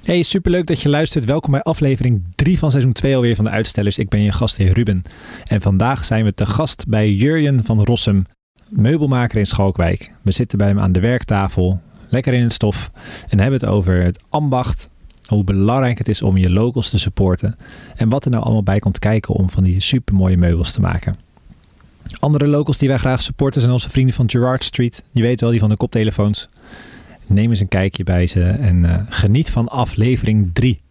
Hey, superleuk dat je luistert. Welkom bij aflevering 3 van seizoen 2 alweer van de Uitstellers. Ik ben je gastheer Ruben. En vandaag zijn we te gast bij Jurjen van Rossum, meubelmaker in Schalkwijk. We zitten bij hem aan de werktafel, lekker in het stof en hebben het over het ambacht, hoe belangrijk het is om je locals te supporten en wat er nou allemaal bij komt kijken om van die supermooie meubels te maken. Andere locals die wij graag supporten zijn onze vrienden van Gerard Street. Je weet wel, die van de koptelefoons. Neem eens een kijkje bij ze en uh, geniet van aflevering 3.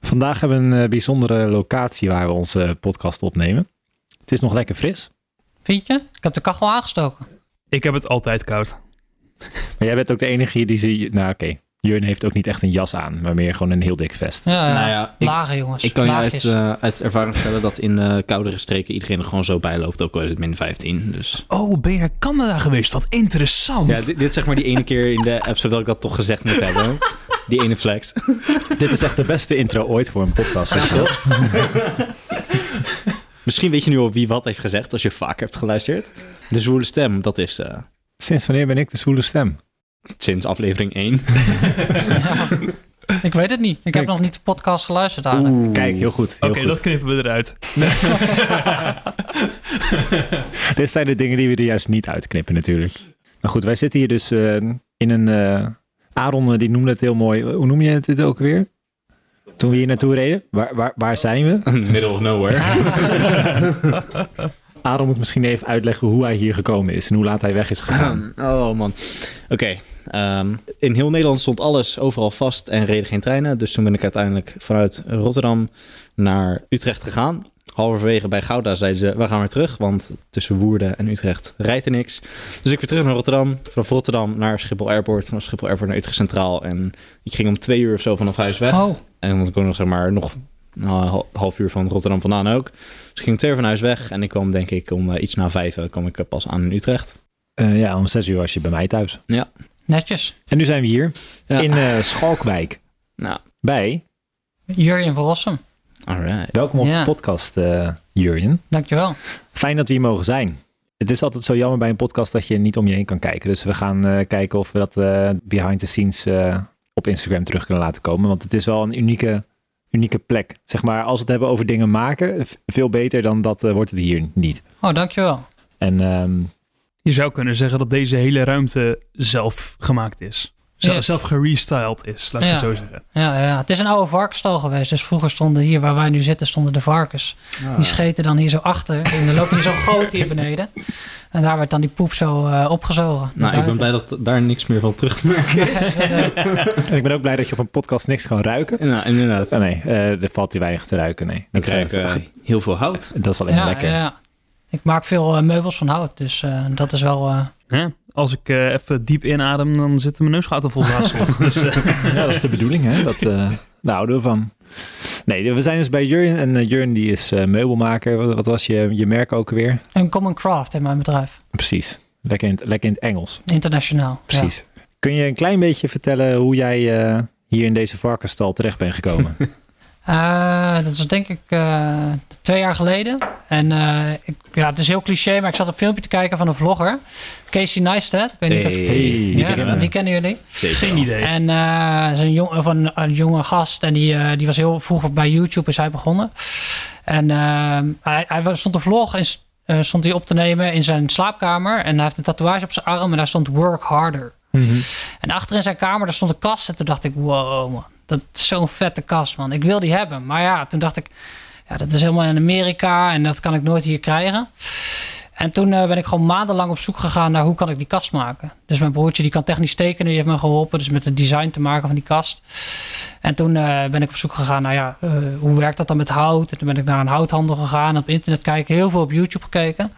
Vandaag hebben we een uh, bijzondere locatie waar we onze podcast opnemen. Het is nog lekker fris. Vind je? Ik heb de kachel aangestoken. Ik heb het altijd koud. Maar jij bent ook de enige hier die ze... Nou oké, okay. Heeft ook niet echt een jas aan, maar meer gewoon een heel dik vest. Ja, ja. Nou ja, ik- lage jongens. Ik kan je uit, eh, uit ervaring vertellen dat in eh koudere streken iedereen er gewoon zo bij loopt, ook al is het min 15. Dus Oh, ben je naar Canada geweest? Wat interessant. ja, dit, zeg maar die ene keer in de episode dat ik dat toch gezegd moet hebben. Die ene flex. Dit is echt de beste intro ooit voor een podcast. weet je wel. Misschien weet je nu al wie wat heeft gezegd als je vaak hebt geluisterd. De zwoele stem, dat is eh, Sinds wanneer ben ik de zwoele stem? sinds aflevering 1. Ja. Ik weet het niet. Ik Kijk. heb nog niet de podcast geluisterd eigenlijk. Kijk, heel goed. Heel Oké, dat knippen we eruit. Dit zijn de dingen die we er juist niet uitknippen natuurlijk. Maar goed, wij zitten hier dus eh, in een... eh Aaron eh, die noemde het heel mooi. Hoe noem je het dit ook weer? Toen we hier naartoe reden. Waar, waar, waar zijn we? Middle of nowhere. Aaron moet misschien even uitleggen hoe hij hier gekomen is. En hoe laat hij weg is gegaan. Oh man. Oké. ehm, in heel Nederland stond alles overal vast en reden geen treinen. Dus toen ben ik uiteindelijk vanuit Rotterdam naar Utrecht gegaan. Halverwege bij Gouda zeiden ze, we gaan weer terug. Want tussen Woerden en Utrecht rijdt er niks. Dus ik weer terug naar Rotterdam. Vanaf Rotterdam naar Schiphol Airport. Van Schiphol Airport naar Utrecht Centraal. En ik ging om twee uur of zo vanaf huis weg. Oh, En want ik woon nog zeg maar nog een hal- half uur van Rotterdam vandaan ook. Dus ik ging twee uur van huis weg. En ik kwam denk ik om eh, iets na vijf eh, kwam ik eh, pas aan in Utrecht. Eh, ja, om zes uur was je bij mij thuis. netjes. En nu zijn we hier Ja. in eh, Schalkwijk. Nou, Bij. Jurjen van Rossum. alright. Welkom op Ja. de podcast, eh Jurjen. Dankjewel. Fijn dat we hier mogen zijn. Het is altijd zo jammer bij een podcast dat je niet om je heen kan kijken. Dus we gaan eh, kijken of we dat eh, behind the scenes eh, op Instagram terug kunnen laten komen. Want het is wel een unieke, unieke plek. Zeg maar, als we het hebben over dingen maken, veel beter dan dat eh, wordt het hier niet. Oh, dankjewel. En ehm, Je zou kunnen zeggen dat deze hele ruimte zelf gemaakt is. Zelf, gerestyled is, laat ik het Ja. zo zeggen. Ja, ja, het is een oude varkensstal geweest. Dus vroeger stonden hier, waar wij nu zitten, stonden de varkens. Ah. Die scheten dan hier zo achter. En dan loop je zo groot hier beneden. En daar werd dan die poep zo eh, opgezogen. Nou, ik ben blij dat daar niks meer van terug te merken is. en ik ben ook blij dat je op een podcast niks kan ruiken. nou, inderdaad. Oh, nee, eh, er valt hier weinig te ruiken. Nee, Ik ruik eh, eh, heel veel hout. dat is alleen maar ja, lekker. ja. Ik maak veel eh, meubels van hout. Dus eh, dat is wel... eh, Hè? Als ik eh, even diep inadem, dan zitten mijn neusgaten vol zaadsel. dus, eh, Ja, dat is de bedoeling, hè? Dat, eh daar houden we van. Nee, we zijn dus bij Jurjen. En uh, Jurjen die is uh, meubelmaker. Wat, wat, was je, je merk ook weer? Een Common Craft in mijn bedrijf. Precies. Lekker in, het, lekker in het Engels. Internationaal. Precies. Ja. Kun je een klein beetje vertellen hoe jij uh, hier in deze varkensstal terecht bent gekomen? Uh, dat is denk ik uh, twee jaar geleden. En uh, ik, ja, het is heel cliché, maar ik zat een filmpje te kijken van een vlogger. Casey Neistat. Ik weet niet hey, of... hey, die, ja, kennen die kennen jullie? Zeker Geen idee. En uh, is een, jong, of een, een, jonge gast. En die, uh, die was heel vroeg bij YouTube is hij begonnen. En uh, hij, hij stond een vlog in, uh, stond hij op te nemen in zijn slaapkamer. En hij heeft een tatoeage op zijn arm en daar stond work harder. Mhm. Mm -hmm. En achter in zijn kamer daar stond een kast. En toen dacht ik, wow man. Dat is zo'n vette kast, man. Ik wil die hebben. Maar ja, toen dacht ik, ja, dat is helemaal in Amerika en dat kan ik nooit hier krijgen. En toen uh, ben ik gewoon maandenlang op zoek gegaan naar hoe kan ik die kast maken. Dus mijn broertje die kan technisch tekenen, die heeft me geholpen. Dus met het design te maken van die kast. En toen uh, ben ik op zoek gegaan naar ja, uh, hoe werkt dat dan met hout. En toen ben ik naar een houthandel gegaan, op internet kijken, heel veel op YouTube gekeken.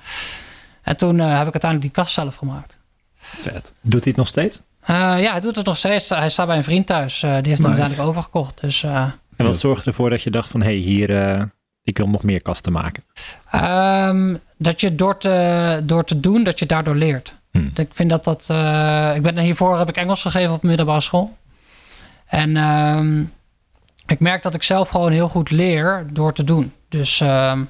En toen heb ik uiteindelijk die kast zelf gemaakt. Vet. Doet hij het nog steeds? Uh, ja, hij doet het nog steeds. Hij staat bij een vriend thuis. Uh, die heeft nice. hem uiteindelijk overgekocht. Dus, uh, en wat zorgde ervoor dat je dacht van... hé, hey, hier, uh, ik wil nog meer kasten maken? Um, dat je door te, door te doen, dat je daardoor leert. Hmm. Ik vind dat dat... Uh, ik ben hiervoor heb ik Engels gegeven op middelbare school. En ehm, ik merk dat ik zelf gewoon heel goed leer door te doen. Dus ehm,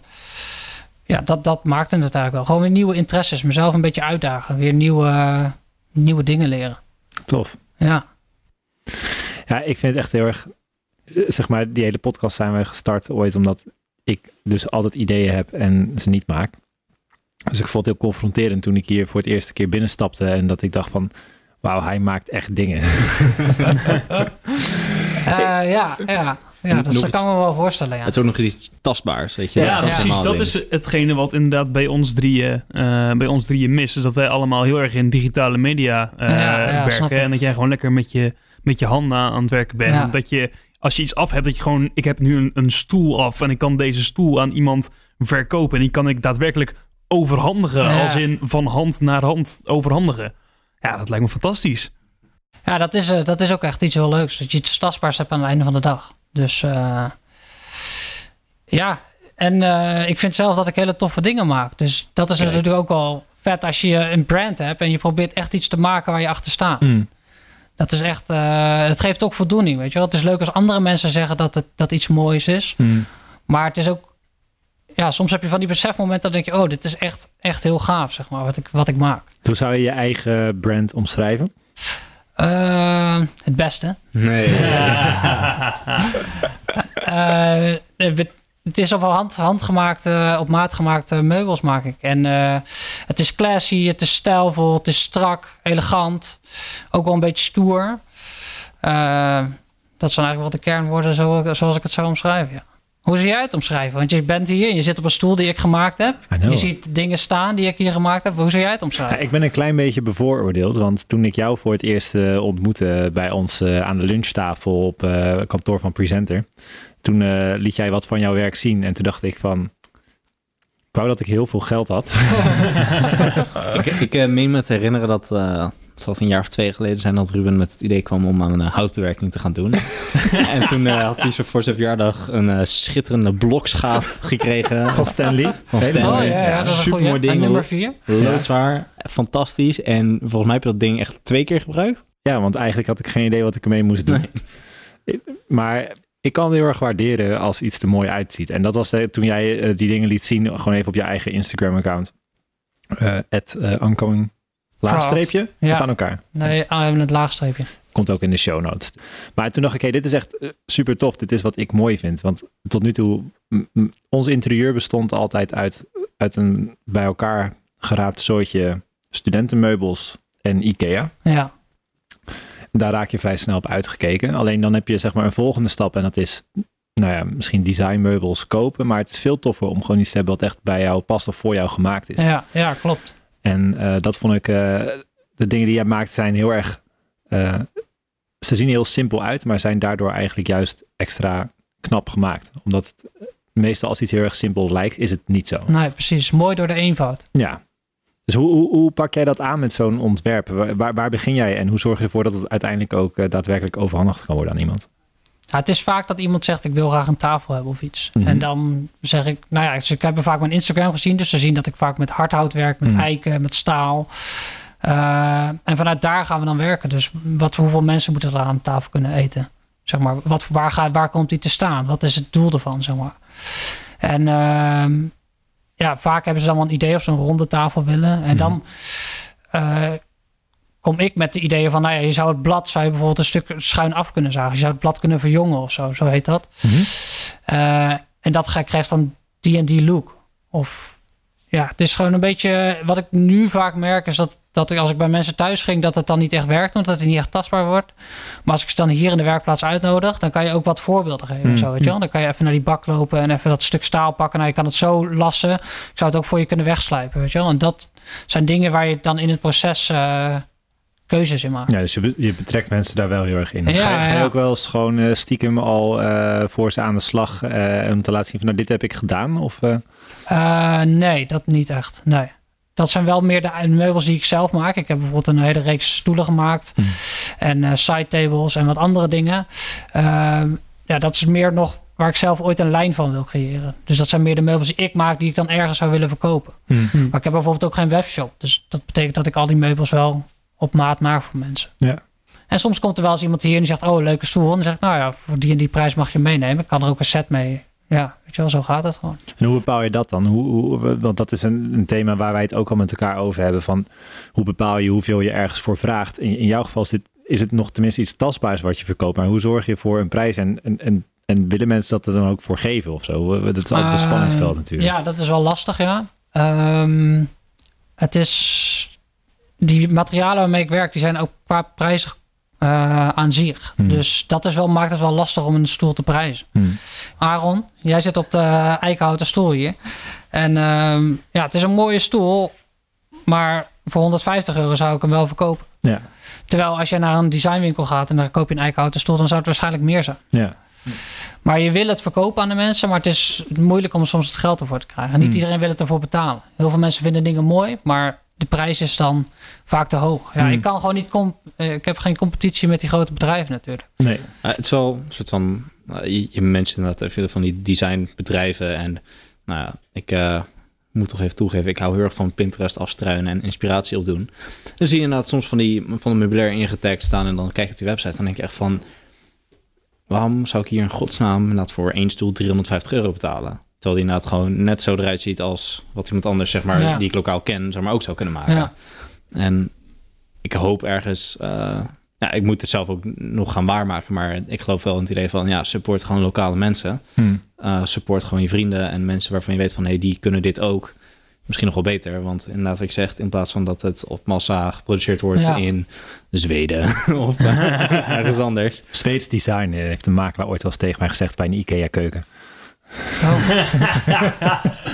ja, dat, dat maakt het eigenlijk wel. Gewoon weer nieuwe interesses. Mezelf een beetje uitdagen. Weer nieuwe, nieuwe dingen leren. Tof. Ja. Ja, ik vind het echt heel erg... eh, Zeg maar, die hele podcast zijn we gestart ooit omdat ik dus altijd ideeën heb en ze niet maak. Dus ik vond het heel confronterend toen ik hier voor het eerste keer binnenstapte en dat ik dacht van... Wauw, hij maakt echt dingen. Eh, ja, ja. Ja, dat, kan me wel voorstellen. Ja. Het is ook nog eens iets tastbaars, weet je. Ja, Dat is precies. Dat ding. is hetgene wat inderdaad bij ons drieën, eh, bij ons drieën mist. Is dat wij allemaal heel erg in digitale media eh, Ja, ja, werken. ik. En dat jij gewoon lekker met je, met je handen aan het werken bent. Ja. Dat je, als je iets af hebt, dat je gewoon... Ik heb nu een, een stoel af en ik kan deze stoel aan iemand verkopen. En die kan ik daadwerkelijk overhandigen. Ja. Als in van hand naar hand overhandigen. Ja, dat lijkt me fantastisch. Ja, dat is, eh, dat is ook echt iets heel leuks. Dat je iets tastbaars hebt aan het einde van de dag. Dus eh, ja, en eh, ik vind zelf dat ik hele toffe dingen maak. Dus dat is natuurlijk ook wel vet als je een brand hebt en je probeert echt iets te maken waar je achter staat. Hmm. Dat is echt, eh het geeft ook voldoening, weet je wel. Het is leuk als andere mensen zeggen dat het dat iets moois is. Hmm. Maar het is ook, ja, soms heb je van die besefmomenten, dan denk je, oh, dit is echt, echt heel gaaf, zeg maar, wat ik, wat ik maak. Hoe zou je je eigen brand omschrijven? Eh, het beste. Nee. Eh, het- het is op hand, handgemaakte, op maat gemaakte meubels maak ik. En eh, het is classy, het is stijlvol, het is strak, elegant. Ook wel een beetje stoer. Eh, dat zijn eigenlijk wel de kernwoorden zo, zoals ik het zou omschrijven, ja. Hoe zou jij het omschrijven? Want je bent hier en je zit op een stoel die ik gemaakt heb. Je ziet dingen staan die ik hier gemaakt heb. Hoe zou jij het Ja, omschrijven? ik ben een klein beetje bevooroordeeld, want toen ik jou voor het eerst eh, ontmoette bij ons eh, aan de lunchtafel op eh, kantoor van Presenter, toen eh, liet jij wat van jouw werk zien en toen dacht ik van, ik wou dat ik heel veel geld had. ik ik meen me te herinneren dat, eh het zal een jaar of twee geleden zijn, dat Ruben met het idee kwam om aan een houtbewerking te gaan doen. en toen eh, had hij zo voor zijn verjaardag een eh, schitterende blokschaaf gekregen. Van Stanley. Van Stanley. Oh ja, supermooi goeie. ding. En nummer vier? Loodzwaar, fantastisch. En volgens mij heb je dat ding echt twee keer gebruikt. Ja, want eigenlijk had ik geen idee wat ik ermee moest doen. Maar ik kan het heel erg waarderen als iets er mooi uitziet. En dat was de- toen jij eh, die dingen liet zien, gewoon even op je eigen Instagram-account. Eh at eh, oncoming laagstreepje Ja. of aan elkaar. Nee, ah, we hebben het laagstreepje. Komt ook in de show notes. Maar toen dacht ik, hé, dit is echt eh, super tof. Dit is wat ik mooi vind. Want tot nu toe, ons interieur bestond altijd uit, uit een bij elkaar geraapt soortje studentenmeubels en Ikea. Ja, Daar raak je vrij snel op uitgekeken. Alleen dan heb je zeg maar een volgende stap en dat is, nou ja, misschien designmeubels kopen. Maar het is veel toffer om gewoon iets te hebben wat echt bij jou past of voor jou gemaakt is. ja, ja klopt. En eh, dat vond ik, eh, de dingen die jij maakt zijn heel erg, eh, ze zien heel simpel uit, maar zijn daardoor eigenlijk juist extra knap gemaakt. Omdat het meestal als iets heel erg simpel lijkt, is het niet zo. Nee, precies. Mooi door de eenvoud. Ja. Dus hoe, hoe, hoe pak jij dat aan met zo'n ontwerp? Waar, waar, begin jij en hoe zorg je ervoor dat het uiteindelijk ook daadwerkelijk overhandigd kan worden aan iemand? Ja, het is vaak dat iemand zegt, ik wil graag een tafel hebben of iets. Mhm. En dan zeg ik, nou ja, ze hebben vaak mijn Instagram gezien. Dus ze zien dat ik vaak met hardhout werk, met Mhm. eiken, met staal. Eh, en vanuit daar gaan we dan werken. Dus wat, hoeveel mensen moeten er aan tafel kunnen eten? Zeg maar, wat, waar, gaat, waar komt die te staan? Wat is het doel ervan, zeg maar? En ehm, ja, vaak hebben ze dan wel een idee of ze een ronde tafel willen. En dan eh, kom ik met de ideeën van, nou ja, je zou het blad, zou je bijvoorbeeld een stuk schuin af kunnen zagen. Je zou het blad kunnen verjongen of zo, zo heet dat. Eh, en dat ga- krijgt dan die en die look. Of ja, het is gewoon een beetje, wat ik nu vaak merk is dat, dat ik, als ik bij mensen thuis ging, dat het dan niet echt werkt, omdat het niet echt tastbaar wordt. Maar als ik ze dan hier in de werkplaats uitnodig, dan kan je ook wat voorbeelden geven. en Hmm. Zo, weet je wel? Dan kan je even naar die bak lopen en even dat stuk staal pakken. Nou, je kan het zo lassen. Ik zou het ook voor je kunnen wegslijpen, weet je wel? En dat zijn dingen waar je dan in het proces eh, keuzes in maakt. Ja, dus je, be- je betrekt mensen daar wel heel erg in. Ja, ga, je, ga je ja. ook wel eens gewoon eh, stiekem al eh, voor ze aan de slag eh, om te laten zien van nou, dit heb ik gedaan? Of, nee, dat niet echt. Nee. Dat zijn wel meer de meubels die ik zelf maak. Ik heb bijvoorbeeld een hele reeks stoelen gemaakt. Hmm. En side tables en wat andere dingen. Ehm, ja, dat is meer nog waar ik zelf ooit een lijn van wil creëren. Dus dat zijn meer de meubels die ik maak die ik dan ergens zou willen verkopen. Hmm. Maar ik heb bijvoorbeeld ook geen webshop. Dus dat betekent dat ik al die meubels wel op maat maak voor mensen. Ja. En soms komt er wel eens iemand hier en die zegt, oh, leuke stoel. En dan zeg ik, nou ja, voor die en die prijs mag je meenemen. Ik kan er ook een set mee. Ja, weet je wel, zo gaat het gewoon. En hoe bepaal je dat dan? Hoe, hoe, want dat is een, een thema waar wij het ook al met elkaar over hebben. Van hoe bepaal je hoeveel je ergens voor vraagt? In, in jouw geval is, dit, is het nog tenminste iets tastbaars wat je verkoopt. Maar hoe zorg je voor een prijs en, en, en, en willen mensen dat er dan ook voor geven of zo? Dat is altijd een Uh, spanningsveld natuurlijk. Ja, dat is wel lastig, ja. Ehm, het is... Die materialen waarmee ik werk, die zijn ook qua prijzig eh, aan zich. Hmm. Dus dat is wel, maakt het wel lastig om een stoel te prijzen. Hmm. Aaron, jij zit op de eikenhouten stoel hier. En ehm, ja, het is een mooie stoel, maar voor 150 euro zou ik hem wel verkopen. Ja. Terwijl als je naar een designwinkel gaat en daar koop je een eikenhouten stoel, dan zou het waarschijnlijk meer zijn. Ja. Maar je wil het verkopen aan de mensen, maar het is moeilijk om soms het geld ervoor te krijgen. Niet Hmm. iedereen wil het ervoor betalen. Heel veel mensen vinden dingen mooi, maar de prijs is dan vaak te hoog. Ja, Hmm. ik kan gewoon niet. comp- eh, ik heb geen competitie met die grote bedrijven natuurlijk. Nee. Uh, het is wel een soort van. uh, je, je mentioned inderdaad even van die designbedrijven. En nou ja, ik uh, moet toch even toegeven. Ik hou heel erg van Pinterest afstruinen en inspiratie opdoen. Dan zie je inderdaad soms van die van de meubilair ingetagd staan. En dan kijk je op die website. Dan denk je echt van. Waarom zou ik hier in godsnaam inderdaad voor één stoel 350 euro betalen? Terwijl die inderdaad gewoon net zo eruit ziet als wat iemand anders, zeg maar, Ja. die ik lokaal ken, zeg maar, ook zou kunnen maken. Ja. En ik hoop ergens. eh, ja, ik moet het zelf ook nog gaan waarmaken. Maar ik geloof wel in het idee van ja, support gewoon lokale mensen. Hmm. Uh, support gewoon je vrienden en mensen waarvan je weet van hey, die kunnen dit ook. Misschien nog wel beter. Want inderdaad, wat ik zeg, in plaats van dat het op massa geproduceerd wordt Ja. in Zweden of uh, ergens anders. Zweeds design eh, heeft een makelaar ooit wel eens tegen mij gezegd bij een IKEA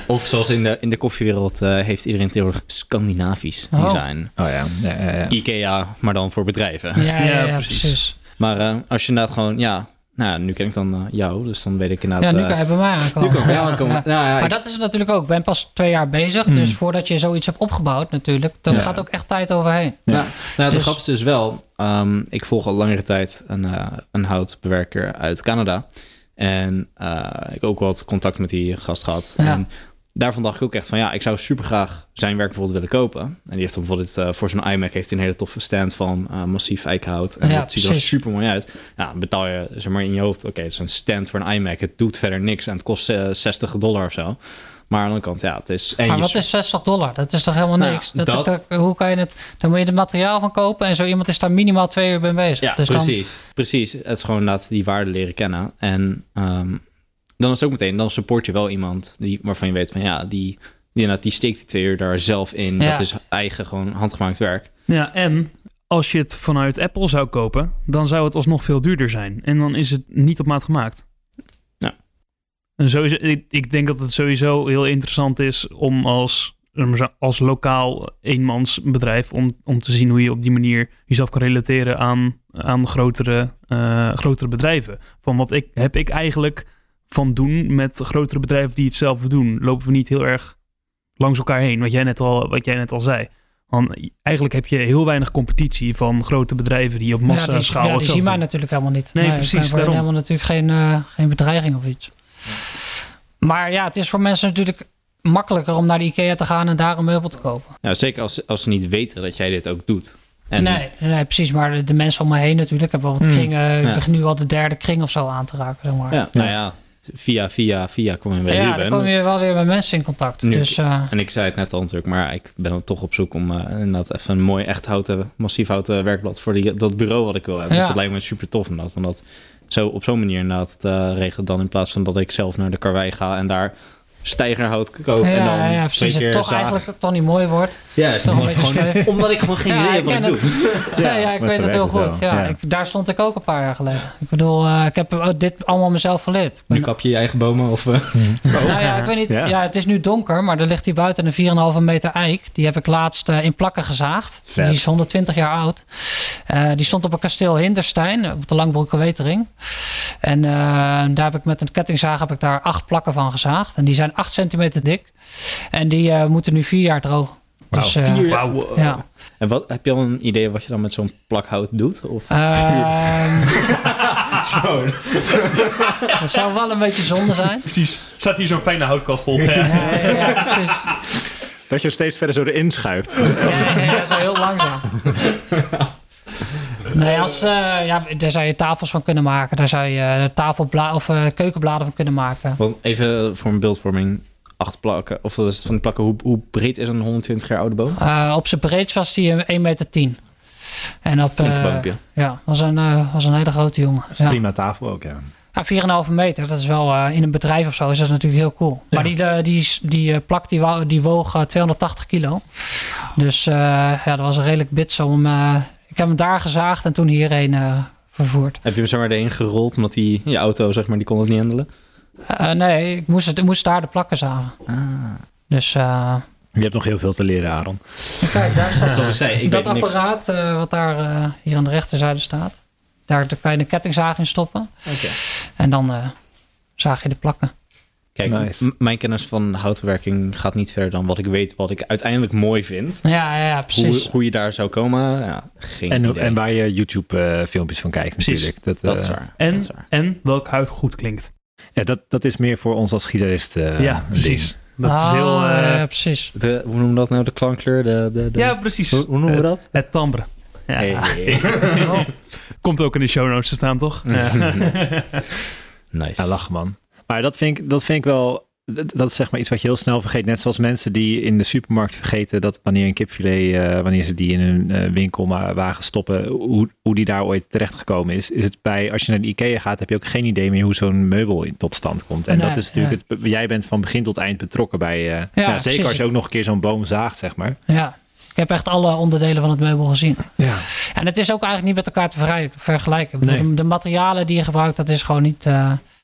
Of zoals in de, in de koffiewereld uh, heeft iedereen tegenwoordig Scandinavisch Oh. design. Oh ja. ja, ja, ja. IKEA, maar dan voor bedrijven. Ja, ja, Ja, ja, precies. precies. Maar uh, als je inderdaad gewoon, ja, nou ja, nu ken ik dan uh, jou, dus dan weet ik Ja, inderdaad. nu uh, kan je bij mij aankomen. nu kan ik bij jou aankomen. Ja. Nou ja, Maar ik- dat is het natuurlijk ook. Ik ben pas twee jaar bezig. Hmm. Dus voordat je zoiets hebt opgebouwd natuurlijk, dan Ja. gaat ook echt tijd overheen. Ja. Nou, nou, de Dus- grap is dus wel, ehm, ik volg al langere tijd een, eh, een houtbewerker uit Canada. En eh, ik ook wat contact met die gast gehad. Ja. En daarvan dacht ik ook echt van ja, ik zou super graag zijn werk bijvoorbeeld willen kopen. En die heeft dan bijvoorbeeld eh, voor zo'n iMac heeft hij een hele toffe stand van eh, massief eikenhout. En Ja, dat ziet er super mooi uit. Ja, betaal je zeg maar in je hoofd, oké, het is een stand voor een iMac. Het doet verder niks en het kost eh, 60 dollar of zo. Maar aan de andere kant, ja, het is... En Maar wat is 60 dollar? Dat is toch helemaal Nou, niks? dat- dat- hoe kan je het... Dan moet je het materiaal van kopen en zo iemand is daar minimaal twee uur mee bezig. Ja, dus dan- precies. Precies. Het is gewoon inderdaad die waarde leren kennen. En ehm, dan is het ook meteen, dan support je wel iemand die, waarvan je weet van ja, die, die, die steekt die twee uur daar zelf in. Ja. Dat is eigen, gewoon handgemaakt werk. Ja, en als je het vanuit Apple zou kopen, dan zou het alsnog veel duurder zijn. En dan is het niet op maat gemaakt. Ja. En sowieso, ik, ik denk dat het sowieso heel interessant is om als, als lokaal eenmansbedrijf... Om, om te zien hoe je op die manier jezelf kan relateren aan, aan grotere, eh, grotere bedrijven. Van wat ik, heb ik eigenlijk van doen met grotere bedrijven die het zelf doen? Lopen we niet heel erg langs elkaar heen, wat jij net al, wat jij net al zei. Want eigenlijk heb je heel weinig competitie van grote bedrijven die op Ja, massa die, schaal ja, die hetzelfde zien mij doen. natuurlijk helemaal niet. Nee, ik precies, daarom. helemaal natuurlijk geen, eh, geen bedreiging of iets. Maar ja, het is voor mensen natuurlijk makkelijker om naar de IKEA te gaan en daar een meubel te kopen. Nou, zeker als, als ze niet weten dat jij dit ook doet. En nee, nee, precies. Maar de, de mensen om me heen natuurlijk. Ik heb wel wat Hmm. kringen. Ik Ja. begin nu al de derde kring of zo aan te raken, zeg maar. Ja, nou ja, via, via, via kom je bij Ja, dan kom je wel weer met mensen in contact. Nu- Dus eh, En ik zei het net al natuurlijk, maar ik ben dan toch op zoek om eh inderdaad even een mooi echt houten, massief houten werkblad voor die, dat bureau wat ik wil hebben. Ja. Dus dat lijkt me super tof om dat, om dat zo, op zo'n manier inderdaad te regelen dan in plaats van dat ik zelf naar de karwei ga en daar stijgerhout koop en dan ja, ja, twee precies. keer Het toch zaag. eigenlijk toch niet mooi wordt. Ja, is toch een gewoon, omdat ik gewoon geen Ja, idee heb wat ik doe. Ja, ja, ik weet het heel het goed. wel. Ja, Ja. Ik, daar stond ik ook een paar jaar geleden. Ik bedoel, eh, ik heb eh, dit allemaal mezelf geleerd. Nu kap je je eigen bomen of... eh, nou ja, ik weet niet. Ja. Ja. het is nu donker, maar er ligt hier buiten een 4,5 meter eik. Die heb ik laatst eh, in plakken gezaagd. Vet. Die is 120 jaar oud. Eh, die stond op een kasteel Hinderstein, op de Langbroeke Wetering. En eh, daar heb ik met een kettingzaag heb ik daar acht plakken van gezaagd. En die zijn 8 centimeter dik. En die eh, moeten nu vier jaar droog. Dus, eh, Vier Wauw. Wow. Ja. En wat, heb je al een idee wat je dan met zo'n plak hout doet? Of Ehm, Zo. dat zou wel een beetje zonde zijn. Precies. Staat hier zo'n fijne houtkachel. Ja, ja, ja, precies. Dat je steeds verder zo erin schuift. Ja, ja, ja, zo heel langzaam. Nee, als, eh, ja, daar zou je tafels van kunnen maken. Daar zou je eh, tafelbla of eh, keukenbladen van kunnen maken. Want even voor een beeldvorming. Acht plakken, of is het van die plakken, hoe, hoe breed is een 120 jaar oude boom? Eh, op zijn breedst was die 1,10 meter. tien. En op, Flink eh, boompje. ja, was een, eh, was een hele grote jongen. Dat is een Ja. prima tafel ook, ja. Ja, 4,5 meter. Dat is wel eh, in een bedrijf of zo is dat natuurlijk heel cool. Ja. Maar die, eh, die, die eh, plak die, die woog eh, 280 kilo. Dus eh, ja, dat was een redelijk bits om. eh, ik heb hem daar gezaagd en toen hierheen eh, vervoerd. Heb je hem zomaar erheen gerold, omdat die, je auto, zeg maar, die kon het niet handelen? Eh, nee, ik moest, het, ik moest daar de plakken zagen. Ah. Dus eh, Je hebt nog heel veel te leren, Aaron. kijk, daar staat Zoals ik zei, ik dat weet niks. apparaat eh, wat daar eh, hier aan de rechterzijde staat. Daar, kan je een kettingzaag in stoppen. Oké. En dan eh, zaag je de plakken. Kijk, Nice. mijn kennis van houtbewerking gaat niet verder dan wat ik weet, wat ik uiteindelijk mooi vind. Ja, ja, ja precies. Hoe, hoe je daar zou komen, ja, geen En, idee. en waar je YouTube-filmpjes van kijkt Precies. natuurlijk. Dat, dat eh, is waar. En, dat is waar. en welk hout goed klinkt. Ja, dat, dat is meer voor ons als gitarist eh, ja, ding. precies. Dat Ah, is heel... eh, ja, precies. De, hoe noemen we dat nou? De klankkleur? De, de, de... ja, precies. Hoe, hoe noemen we Eh, dat? Het timbre. Ja. Hey. Komt ook in de show notes te staan, toch? Ja. Nice. Ja, lachen man. Maar dat vind ik, dat vind ik wel... Dat is zeg maar iets wat je heel snel vergeet. Net zoals mensen die in de supermarkt vergeten dat wanneer een kipfilet, eh, wanneer ze die in hun eh, winkelwagen stoppen, hoe, hoe die daar ooit terecht gekomen is. Is het bij, als je naar de Ikea gaat, heb je ook geen idee meer hoe zo'n meubel in, tot stand komt. En Nee, dat is natuurlijk, het, jij bent van begin tot eind betrokken bij, eh, ja, zeker precies. als je ook nog een keer zo'n boom zaagt, zeg maar. Ja, ik heb echt alle onderdelen van het meubel gezien. Ja. En het is ook eigenlijk niet met elkaar te vergelijken. Nee. de, de materialen die je gebruikt, dat is gewoon niet,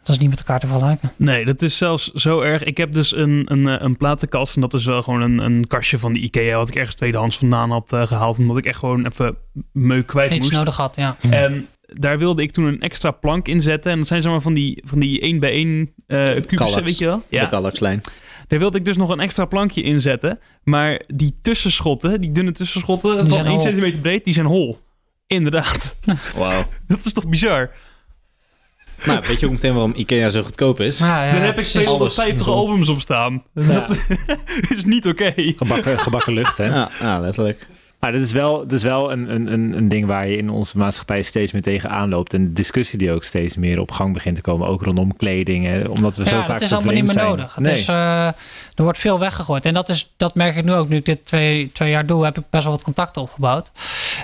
dat is niet met elkaar te vergelijken. Nee, dat is zelfs zo erg. Ik heb dus een, een, eh, een platenkast. En dat is wel gewoon een, een kastje van de Ikea. Wat ik ergens tweedehands vandaan had eh, gehaald. Omdat ik echt gewoon even meuk kwijt Iets moest. nodig had, ja. En daar wilde ik toen een extra plank in zetten. En dat zijn zeg maar van die, van die 1 bij 1 eh kubussen, weet je wel? De Ja. Kallaxlijn. Daar wilde ik dus nog een extra plankje in zetten. Maar die tussenschotten, die dunne tussenschotten van zijn 1 hol. centimeter breed, die zijn hol. Inderdaad. Wauw. Dat is toch bizar? Nou, weet je ook meteen waarom Ikea zo goedkoop is? Ja, ja, Daar heb ik precies. 250 Alles. albums op staan. Ja. Dat is niet oké. Gebakken, gebakken lucht, hè? Ja, ja, letterlijk. Maar dit is wel, dit is wel een, een, een, een ding waar je in onze maatschappij steeds meer tegenaan loopt. En de discussie die ook steeds meer op gang begint te komen. Ook rondom kleding. Hè, omdat we zo vaak dat is allemaal niet meer zijn. nodig. Het is, eh, er wordt veel weggegooid. En dat, is, dat merk ik nu ook. Nu ik dit twee, twee jaar doe, heb ik best wel wat contacten opgebouwd.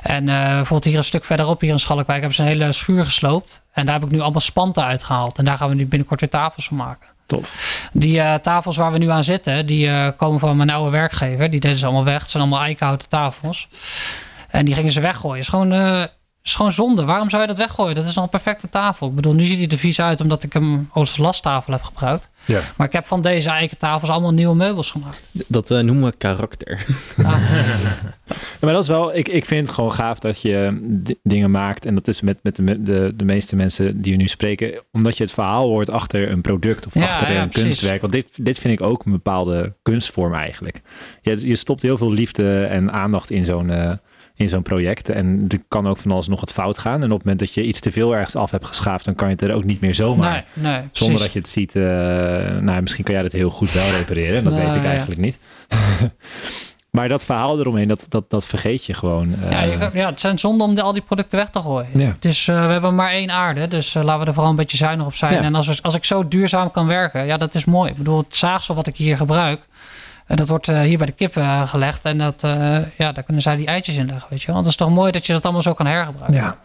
En eh, bijvoorbeeld hier een stuk verderop, hier in Schalkwijk, hebben ze een hele schuur gesloopt. En daar heb ik nu allemaal spanten uitgehaald. En daar gaan we nu binnenkort weer tafels van maken. Tof. Die eh, tafels waar we nu aan zitten, die eh, komen van mijn oude werkgever. Die deden ze allemaal weg. Het zijn allemaal eikenhouten tafels. En die gingen ze weggooien. is gewoon, eh, is gewoon zonde. Waarom zou je dat weggooien? Dat is al een perfecte tafel. Ik bedoel, nu ziet hij er vies uit omdat ik hem als lasttafel heb gebruikt. Ja. Maar ik heb van deze eiken tafels allemaal nieuwe meubels gemaakt. Dat eh, noemen we karakter. Ja, Maar dat is wel, ik, ik vind het gewoon gaaf dat je dingen maakt. En dat is met, met de, de, de meeste mensen die we nu spreken. Omdat je het verhaal hoort achter een product of Ja, achter ja, een precies. kunstwerk. Want dit, dit vind ik ook een bepaalde kunstvorm eigenlijk. Je, je stopt heel veel liefde en aandacht in zo'n eh, in zo'n project. En er kan ook van alles nog het fout gaan. En op het moment dat je iets te veel ergens af hebt geschaafd, dan kan je het er ook niet meer zomaar. nee, nee, Zonder dat je het ziet. eh, nou, misschien kan jij dat heel goed wel repareren. Dat Nou, weet ik ja. eigenlijk niet. maar dat verhaal eromheen, dat, dat, dat vergeet je gewoon. Ja, eh. je kan- ja, het zijn zonde om de- al die producten weg te gooien. Ja. Dus we hebben maar één aarde, dus laten we er vooral een beetje zuinig op zijn. Ja. En als, we, als ik zo duurzaam kan werken, ja, dat is mooi. Ik bedoel, het zaagsel wat ik hier gebruik, en dat wordt eh, hier bij de kippen eh, gelegd. En dat, eh, ja, daar kunnen zij die eitjes in leggen, weet je wel. Dat is toch mooi dat je dat allemaal zo kan hergebruiken. Ja.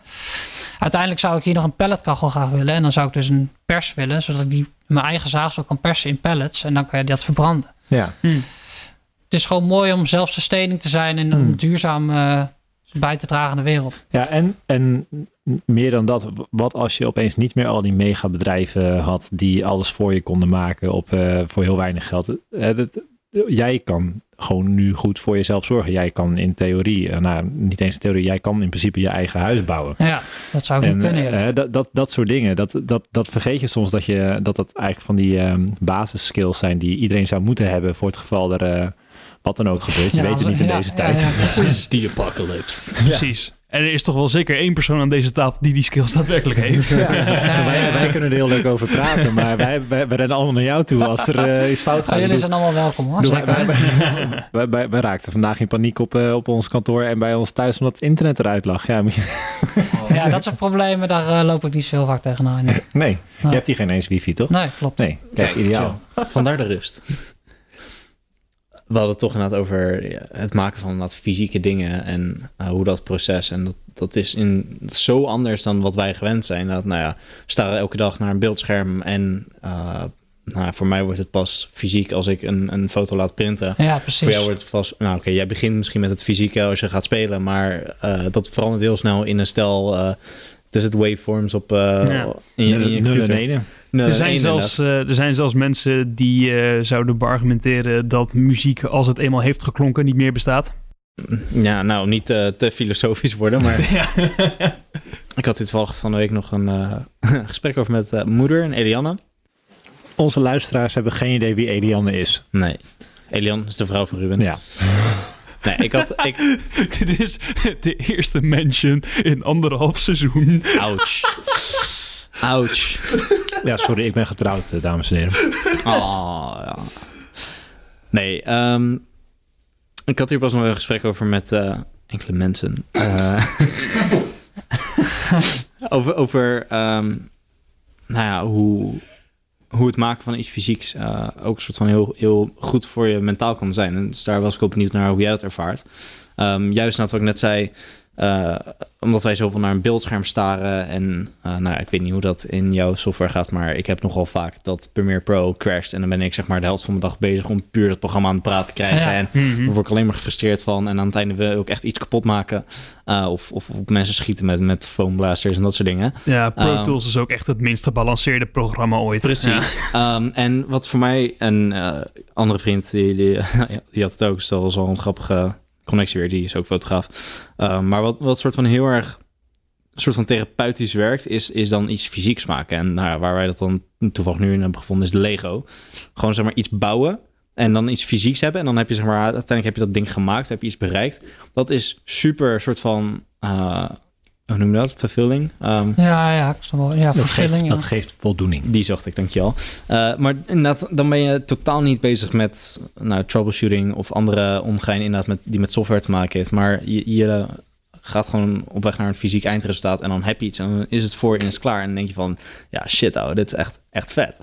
Uiteindelijk zou ik hier nog een pelletkachel graag willen. En dan zou ik dus een pers willen, zodat ik die mijn eigen zaagsel kan persen in pellets. En dan kan je dat verbranden. Ja. Het is gewoon mooi om zelfsustaining te zijn en om Hmm. duurzaam bij te dragen aan de wereld. Ja, en, en meer dan dat, wat als je opeens niet meer al die megabedrijven had die alles voor je konden maken op, voor heel weinig geld. Eh, dat- jij kan gewoon nu goed voor jezelf zorgen. Jij kan in theorie, eh, nou niet eens in theorie, jij kan in principe je eigen huis bouwen. Ja, dat zou ik En niet kunnen. ja. eh, dat, dat, dat soort dingen, dat, dat, dat vergeet je soms dat, je, dat dat eigenlijk van die ehm basisskills zijn die iedereen zou moeten hebben voor het geval er eh, wat dan ook gebeurt. Je Ja, weet het niet in ja, deze ja, tijd. ja, precies. The apocalypse. Precies. En er is toch wel zeker één persoon aan deze tafel die die skills daadwerkelijk heeft. wij, wij kunnen er heel leuk over praten, maar wij, wij, wij rennen allemaal naar jou toe als er eh, iets fout Oh, gaat. jullie zijn allemaal welkom hoor. wij, wij, wij- wij raakten vandaag in paniek op, eh, op ons kantoor en bij ons thuis omdat het internet eruit lag. Ja, Ja, dat soort problemen, daar eh, loop ik niet zo heel vaak tegenaan. Nee, nee, je hebt hier geen eens wifi, toch? nee klopt. Nee, kijk, ideaal. Vandaar de rust. We hadden het toch inderdaad over het maken van inderdaad fysieke dingen en eh, hoe dat proces. En dat, dat is in, dat is zo anders dan wat wij gewend zijn. Dat, nou ja, we staren elke dag naar een beeldscherm en eh, nou, voor mij wordt het pas fysiek als ik een, een foto laat printen. Ja, precies. Voor jou wordt het vast... Nou oké, jij begint misschien met het fysieke als je gaat spelen, maar eh, dat verandert heel snel in een stel... eh het waveforms op, eh, Ja. in, je, in je Nul en computer. ene. Nul Er en zijn, zelfs, eh, er zijn zelfs mensen die eh, zouden beargumenteren dat muziek, als het eenmaal heeft geklonken, niet meer bestaat. Ja, nou, niet eh, te filosofisch worden, maar Ja. ik had dit toevallig van de week nog een eh, gesprek over met eh, moeder en Eliane. Onze luisteraars hebben geen idee wie Eliane is. Nee, Eliane is de vrouw van Ruben. Ja. Nee, ik had... Ik, Dit is de eerste mention in anderhalf seizoen. ouch. Ouch. ja, sorry, ik ben getrouwd, eh, dames en heren. Oh, ja. Nee, ehm, ik had hier pas nog een gesprek over met eh, enkele mensen. Eh, over over ehm, nou ja, hoe, hoe het maken van iets fysieks eh, ook een soort van heel, heel goed voor je mentaal kan zijn. En dus daar was ik ook benieuwd naar hoe jij dat ervaart. Ehm, juist na wat ik net zei, eh, omdat wij zoveel naar een beeldscherm staren. En eh, nou ik weet niet hoe dat in jouw software gaat, maar ik heb nogal vaak dat Premiere Pro crasht. En dan ben ik zeg maar de helft van mijn dag bezig om puur dat programma aan het praten te krijgen. Ja. En Mhm. daar word ik alleen maar gefrustreerd van. En aan het einde wil ik echt iets kapot maken. Eh, of, of op mensen schieten met, met foamblasters en dat soort dingen. Ja, Pro Ehm, Tools is ook echt het minst gebalanceerde programma ooit. Precies. Ehm, en wat voor mij een andere vriend, die, die, die had het ook, dus dat was wel een grappige connectie weer, die is ook fotograaf. Ehm, maar wat, wat soort van heel erg soort van therapeutisch werkt, is, is dan iets fysieks maken. En nou waar wij dat dan toevallig nu in hebben gevonden, is Lego. Gewoon zeg maar iets bouwen en dan iets fysieks hebben. En dan heb je zeg maar, uiteindelijk heb je dat ding gemaakt, heb je iets bereikt. Dat is super soort van, eh, hoe noem je dat? Fulfilling. Ehm, Ja, ja, ik snap wel. Ja, Dat vervulling. geeft, ja. dat geeft voldoening. die zocht ik, dankjewel. Uh, maar inderdaad, dan ben je totaal niet bezig met nou, troubleshooting of andere omgeving inderdaad met, die met software te maken heeft. Maar je, je gaat gewoon op weg naar een fysiek eindresultaat en dan heb je iets en dan is het voor en is het klaar. En dan denk je van, ja shit ouwe, dit is echt, echt vet.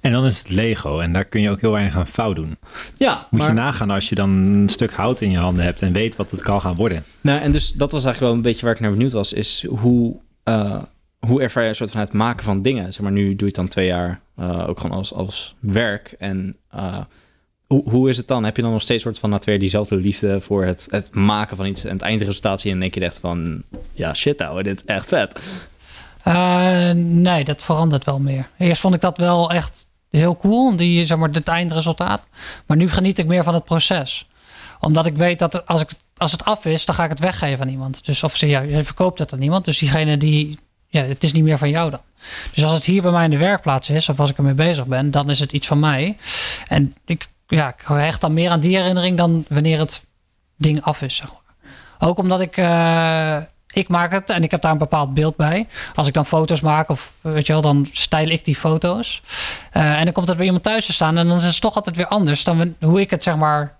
En dan is het Lego en daar kun je ook heel weinig aan fout doen. Ja, Moet maar, je nagaan als je dan een stuk hout in je handen hebt en weet wat het kan gaan worden. nou, en dus dat was eigenlijk wel een beetje waar ik naar benieuwd was, is hoe, uh, hoe ervaar je een soort van het maken van dingen? Zeg maar, nu doe je het dan twee jaar uh, ook gewoon als, als werk en... Uh, hoe, hoe is het dan? Heb je dan nog steeds soort van na twee diezelfde liefde voor het, het maken van iets en het eindresultaat zien en denk je echt van ja shit ouwe, dit is echt vet. Uh, nee, dat verandert wel meer. Eerst vond ik dat wel echt heel cool, die, zeg maar, het eindresultaat. Maar nu geniet ik meer van het proces. Omdat ik weet dat als, ik, als het af is, dan ga ik het weggeven aan iemand. Dus of ja, je verkoopt het aan iemand. Dus diegene die, ja, het is niet meer van jou dan. Dus als het hier bij mij in de werkplaats is, of als ik ermee bezig ben, dan is het iets van mij. En ik, ja, ik hecht dan meer aan die herinnering dan wanneer het ding af is, zeg maar. Ook omdat ik... Uh, ik maak het en ik heb daar een bepaald beeld bij. Als ik dan foto's maak of weet je wel, dan stijl ik die foto's. Uh, en dan komt het bij iemand thuis te staan en dan is het toch altijd weer anders dan hoe ik het zeg maar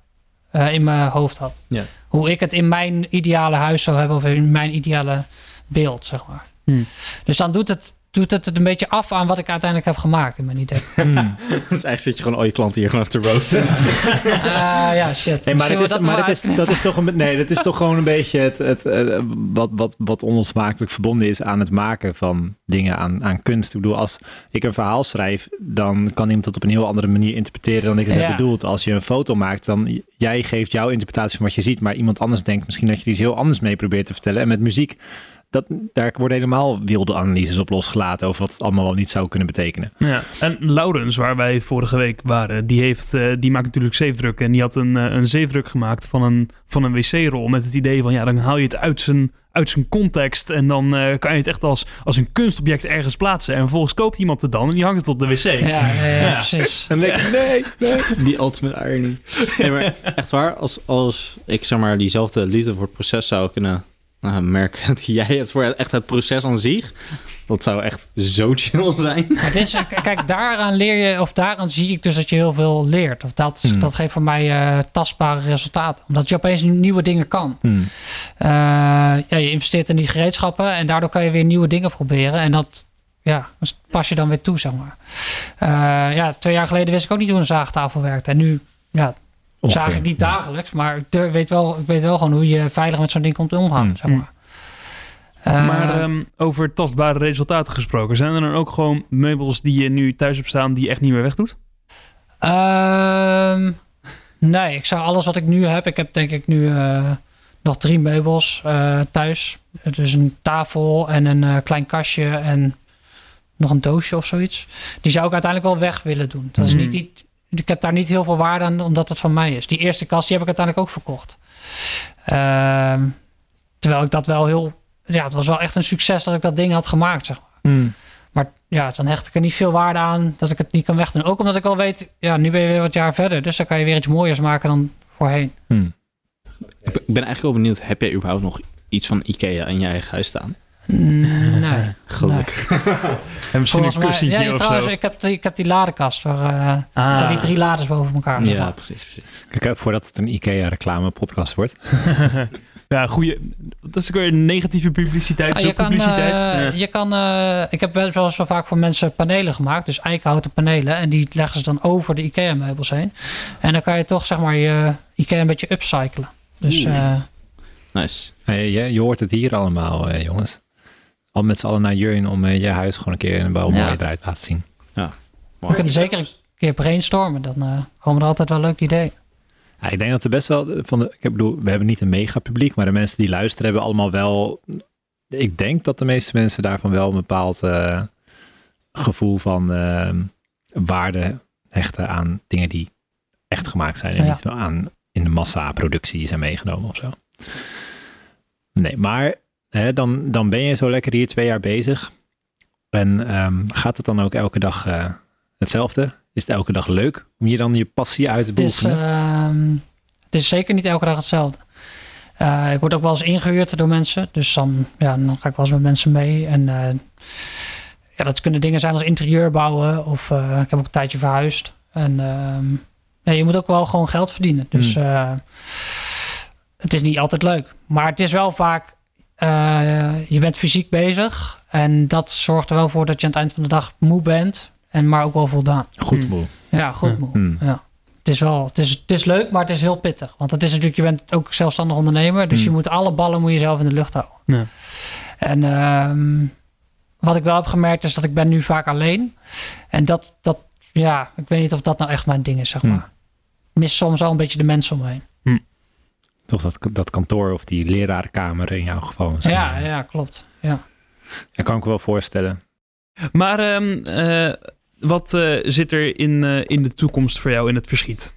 uh, in mijn hoofd had. Ja. Hoe ik het in mijn ideale huis zou hebben of in mijn ideale beeld, zeg maar. Hmm. Dus dan doet het, doet het een beetje af aan wat ik uiteindelijk heb gemaakt in mijn idee. Hmm. dus eigenlijk zit je gewoon al je klanten hier gewoon te roosten. uh, ja, shit. Hey, maar dat is, maar dat is, dat is toch een, nee, dat is toch gewoon een beetje het, het, het, wat, wat, wat onlosmakelijk verbonden is aan het maken van dingen, aan, aan kunst. Ik bedoel, als ik een verhaal schrijf, dan kan iemand het op een heel andere manier interpreteren dan ik het Ja. heb bedoeld. Als je een foto maakt, dan jij geeft jouw interpretatie van wat je ziet, maar iemand anders denkt misschien dat je iets heel anders mee probeert te vertellen. En met muziek, dat, daar worden helemaal wilde analyses op losgelaten over wat het allemaal wel niet zou kunnen betekenen. Ja, en Laurens, waar wij vorige week waren, die, heeft, uh, die maakt natuurlijk zeefdrukken. En die had een, uh, een zeefdruk gemaakt van een, van een wc-rol. Met het idee van, ja, dan haal je het uit zijn, uit zijn context. En dan uh, kan je het echt als, als een kunstobject ergens plaatsen. En vervolgens koopt iemand het dan en die hangt het op de wc. Ja, ja, ja, ja. precies. En dan denk ik, nee, nee. Die ultimate irony. Nee, maar echt waar, als, als ik zeg maar diezelfde liefde voor het proces zou kunnen uh, merk die jij hebt voor echt het proces aan zich. Dat zou echt zo chill zijn. Maar dit is, kijk, daaraan leer je, of daaraan zie ik dus dat je heel veel leert. Of dat, Hmm. dat geeft voor mij eh, tastbare resultaten. Omdat je opeens nieuwe dingen kan. Hmm. Eh, ja, je investeert in die gereedschappen en daardoor kan je weer nieuwe dingen proberen. En dat ja, dat pas je dan weer toe, zeg maar. Eh, ja, twee jaar geleden wist ik ook niet hoe een zaagtafel werkt. En nu ja, Ongeveer, zaag ik niet dagelijks, maar ik weet wel, ik weet wel gewoon hoe je veilig met zo'n ding komt omgaan, Hmm. zeg maar. Eh, maar ehm, over tastbare resultaten gesproken, zijn er dan ook gewoon meubels die je nu thuis hebt staan die je echt niet meer wegdoet? Ehm, nee, ik zou alles wat ik nu heb. Ik heb denk ik nu eh, nog drie meubels eh, thuis. Dus een tafel en een klein kastje en nog een doosje of zoiets. Die zou ik uiteindelijk wel weg willen doen. Dat is Mhm. niet iets. Ik heb daar niet heel veel waarde aan, omdat het van mij is. Die eerste kast die heb ik uiteindelijk ook verkocht. Ehm, terwijl ik dat wel heel. Ja, het was wel echt een succes dat ik dat ding had gemaakt, zeg maar. Hmm. Maar ja, dan hecht ik er niet veel waarde aan dat ik het niet kan wegdoen. Ook omdat ik al weet, ja, nu ben je weer wat jaar verder. Dus dan kan je weer iets mooiers maken dan voorheen. Hmm. Ik ben- ik ben eigenlijk wel benieuwd, heb jij überhaupt nog iets van Ikea in je eigen huis staan? Nee. Gelukkig. En misschien Volgens een mij, ja, of trouwens, zo. ik heb, die, ik heb die ladekast waar, eh, waar Ah. die drie lades boven elkaar. Ja, maar. precies. precies. Kijk, eh, voordat het een IKEA-reclame-podcast wordt. ja, goeie. Dat is ook weer een negatieve publiciteit. Ah, je kan, publiciteit. eh, Ja. je kan eh, ik heb best wel zo vaak voor mensen panelen gemaakt. Dus eikenhouten panelen. En die leggen ze dan over de IKEA-meubels heen. En dan kan je toch zeg maar je IKEA een beetje upcyclen. Dus Oeh. eh, Nice. Hey, je, je hoort het hier allemaal, eh, jongens. Al met z'n allen naar Jurjen om eh, je huis gewoon een keer wel Ja. mooi eruit te laten zien. we kunnen zeker een keer brainstormen. Dan eh, komen er altijd wel leuke ideeën. Ja, ik denk dat er best wel van de, ik bedoel, we hebben niet een mega publiek, maar de mensen die luisteren hebben allemaal wel. Ik denk dat de meeste mensen daarvan wel een bepaald eh, gevoel van eh, waarde hechten aan dingen die echt gemaakt zijn en Ja. niet wel aan in de massa-productie zijn meegenomen of zo. Nee, maar hè, dan, dan ben je zo lekker hier twee jaar bezig. En ehm, gaat het dan ook elke dag eh, hetzelfde? Is het elke dag leuk om je dan je passie uit te beoefenen? ehm, het is zeker niet elke dag hetzelfde. Eh, ik word ook wel eens ingehuurd door mensen. Dus dan, ja, dan ga ik wel eens met mensen mee. En eh, ja, dat kunnen dingen zijn als interieur bouwen. Of ik heb ook een tijdje verhuisd. En ehm, ja, je moet ook wel gewoon geld verdienen. Dus Hmm. het is niet altijd leuk. Maar het is wel vaak... eh, je bent fysiek bezig. En dat zorgt er wel voor dat je aan het eind van de dag moe bent. En maar ook wel voldaan. Goed Hmm. moe. Ja, goed moe. Hmm. Ja. Het is wel, het is, het is leuk, maar het is heel pittig. Want het is natuurlijk, je bent ook zelfstandig ondernemer. Dus Hmm. je moet alle ballen moet je zelf in de lucht houden. Ja. En ehm, wat ik wel heb gemerkt is dat ik ben nu vaak alleen. En dat, dat, ja, ik weet niet of dat nou echt mijn ding is, zeg Hmm. maar. Ik mis soms al een beetje de mensen om me heen. Toch dat, dat kantoor of die lerarenkamer in jouw geval. Ja, ja, klopt. Ja. Dat kan ik me wel voorstellen. Maar ehm, eh, wat eh, zit er in, eh, in de toekomst voor jou in het verschiet?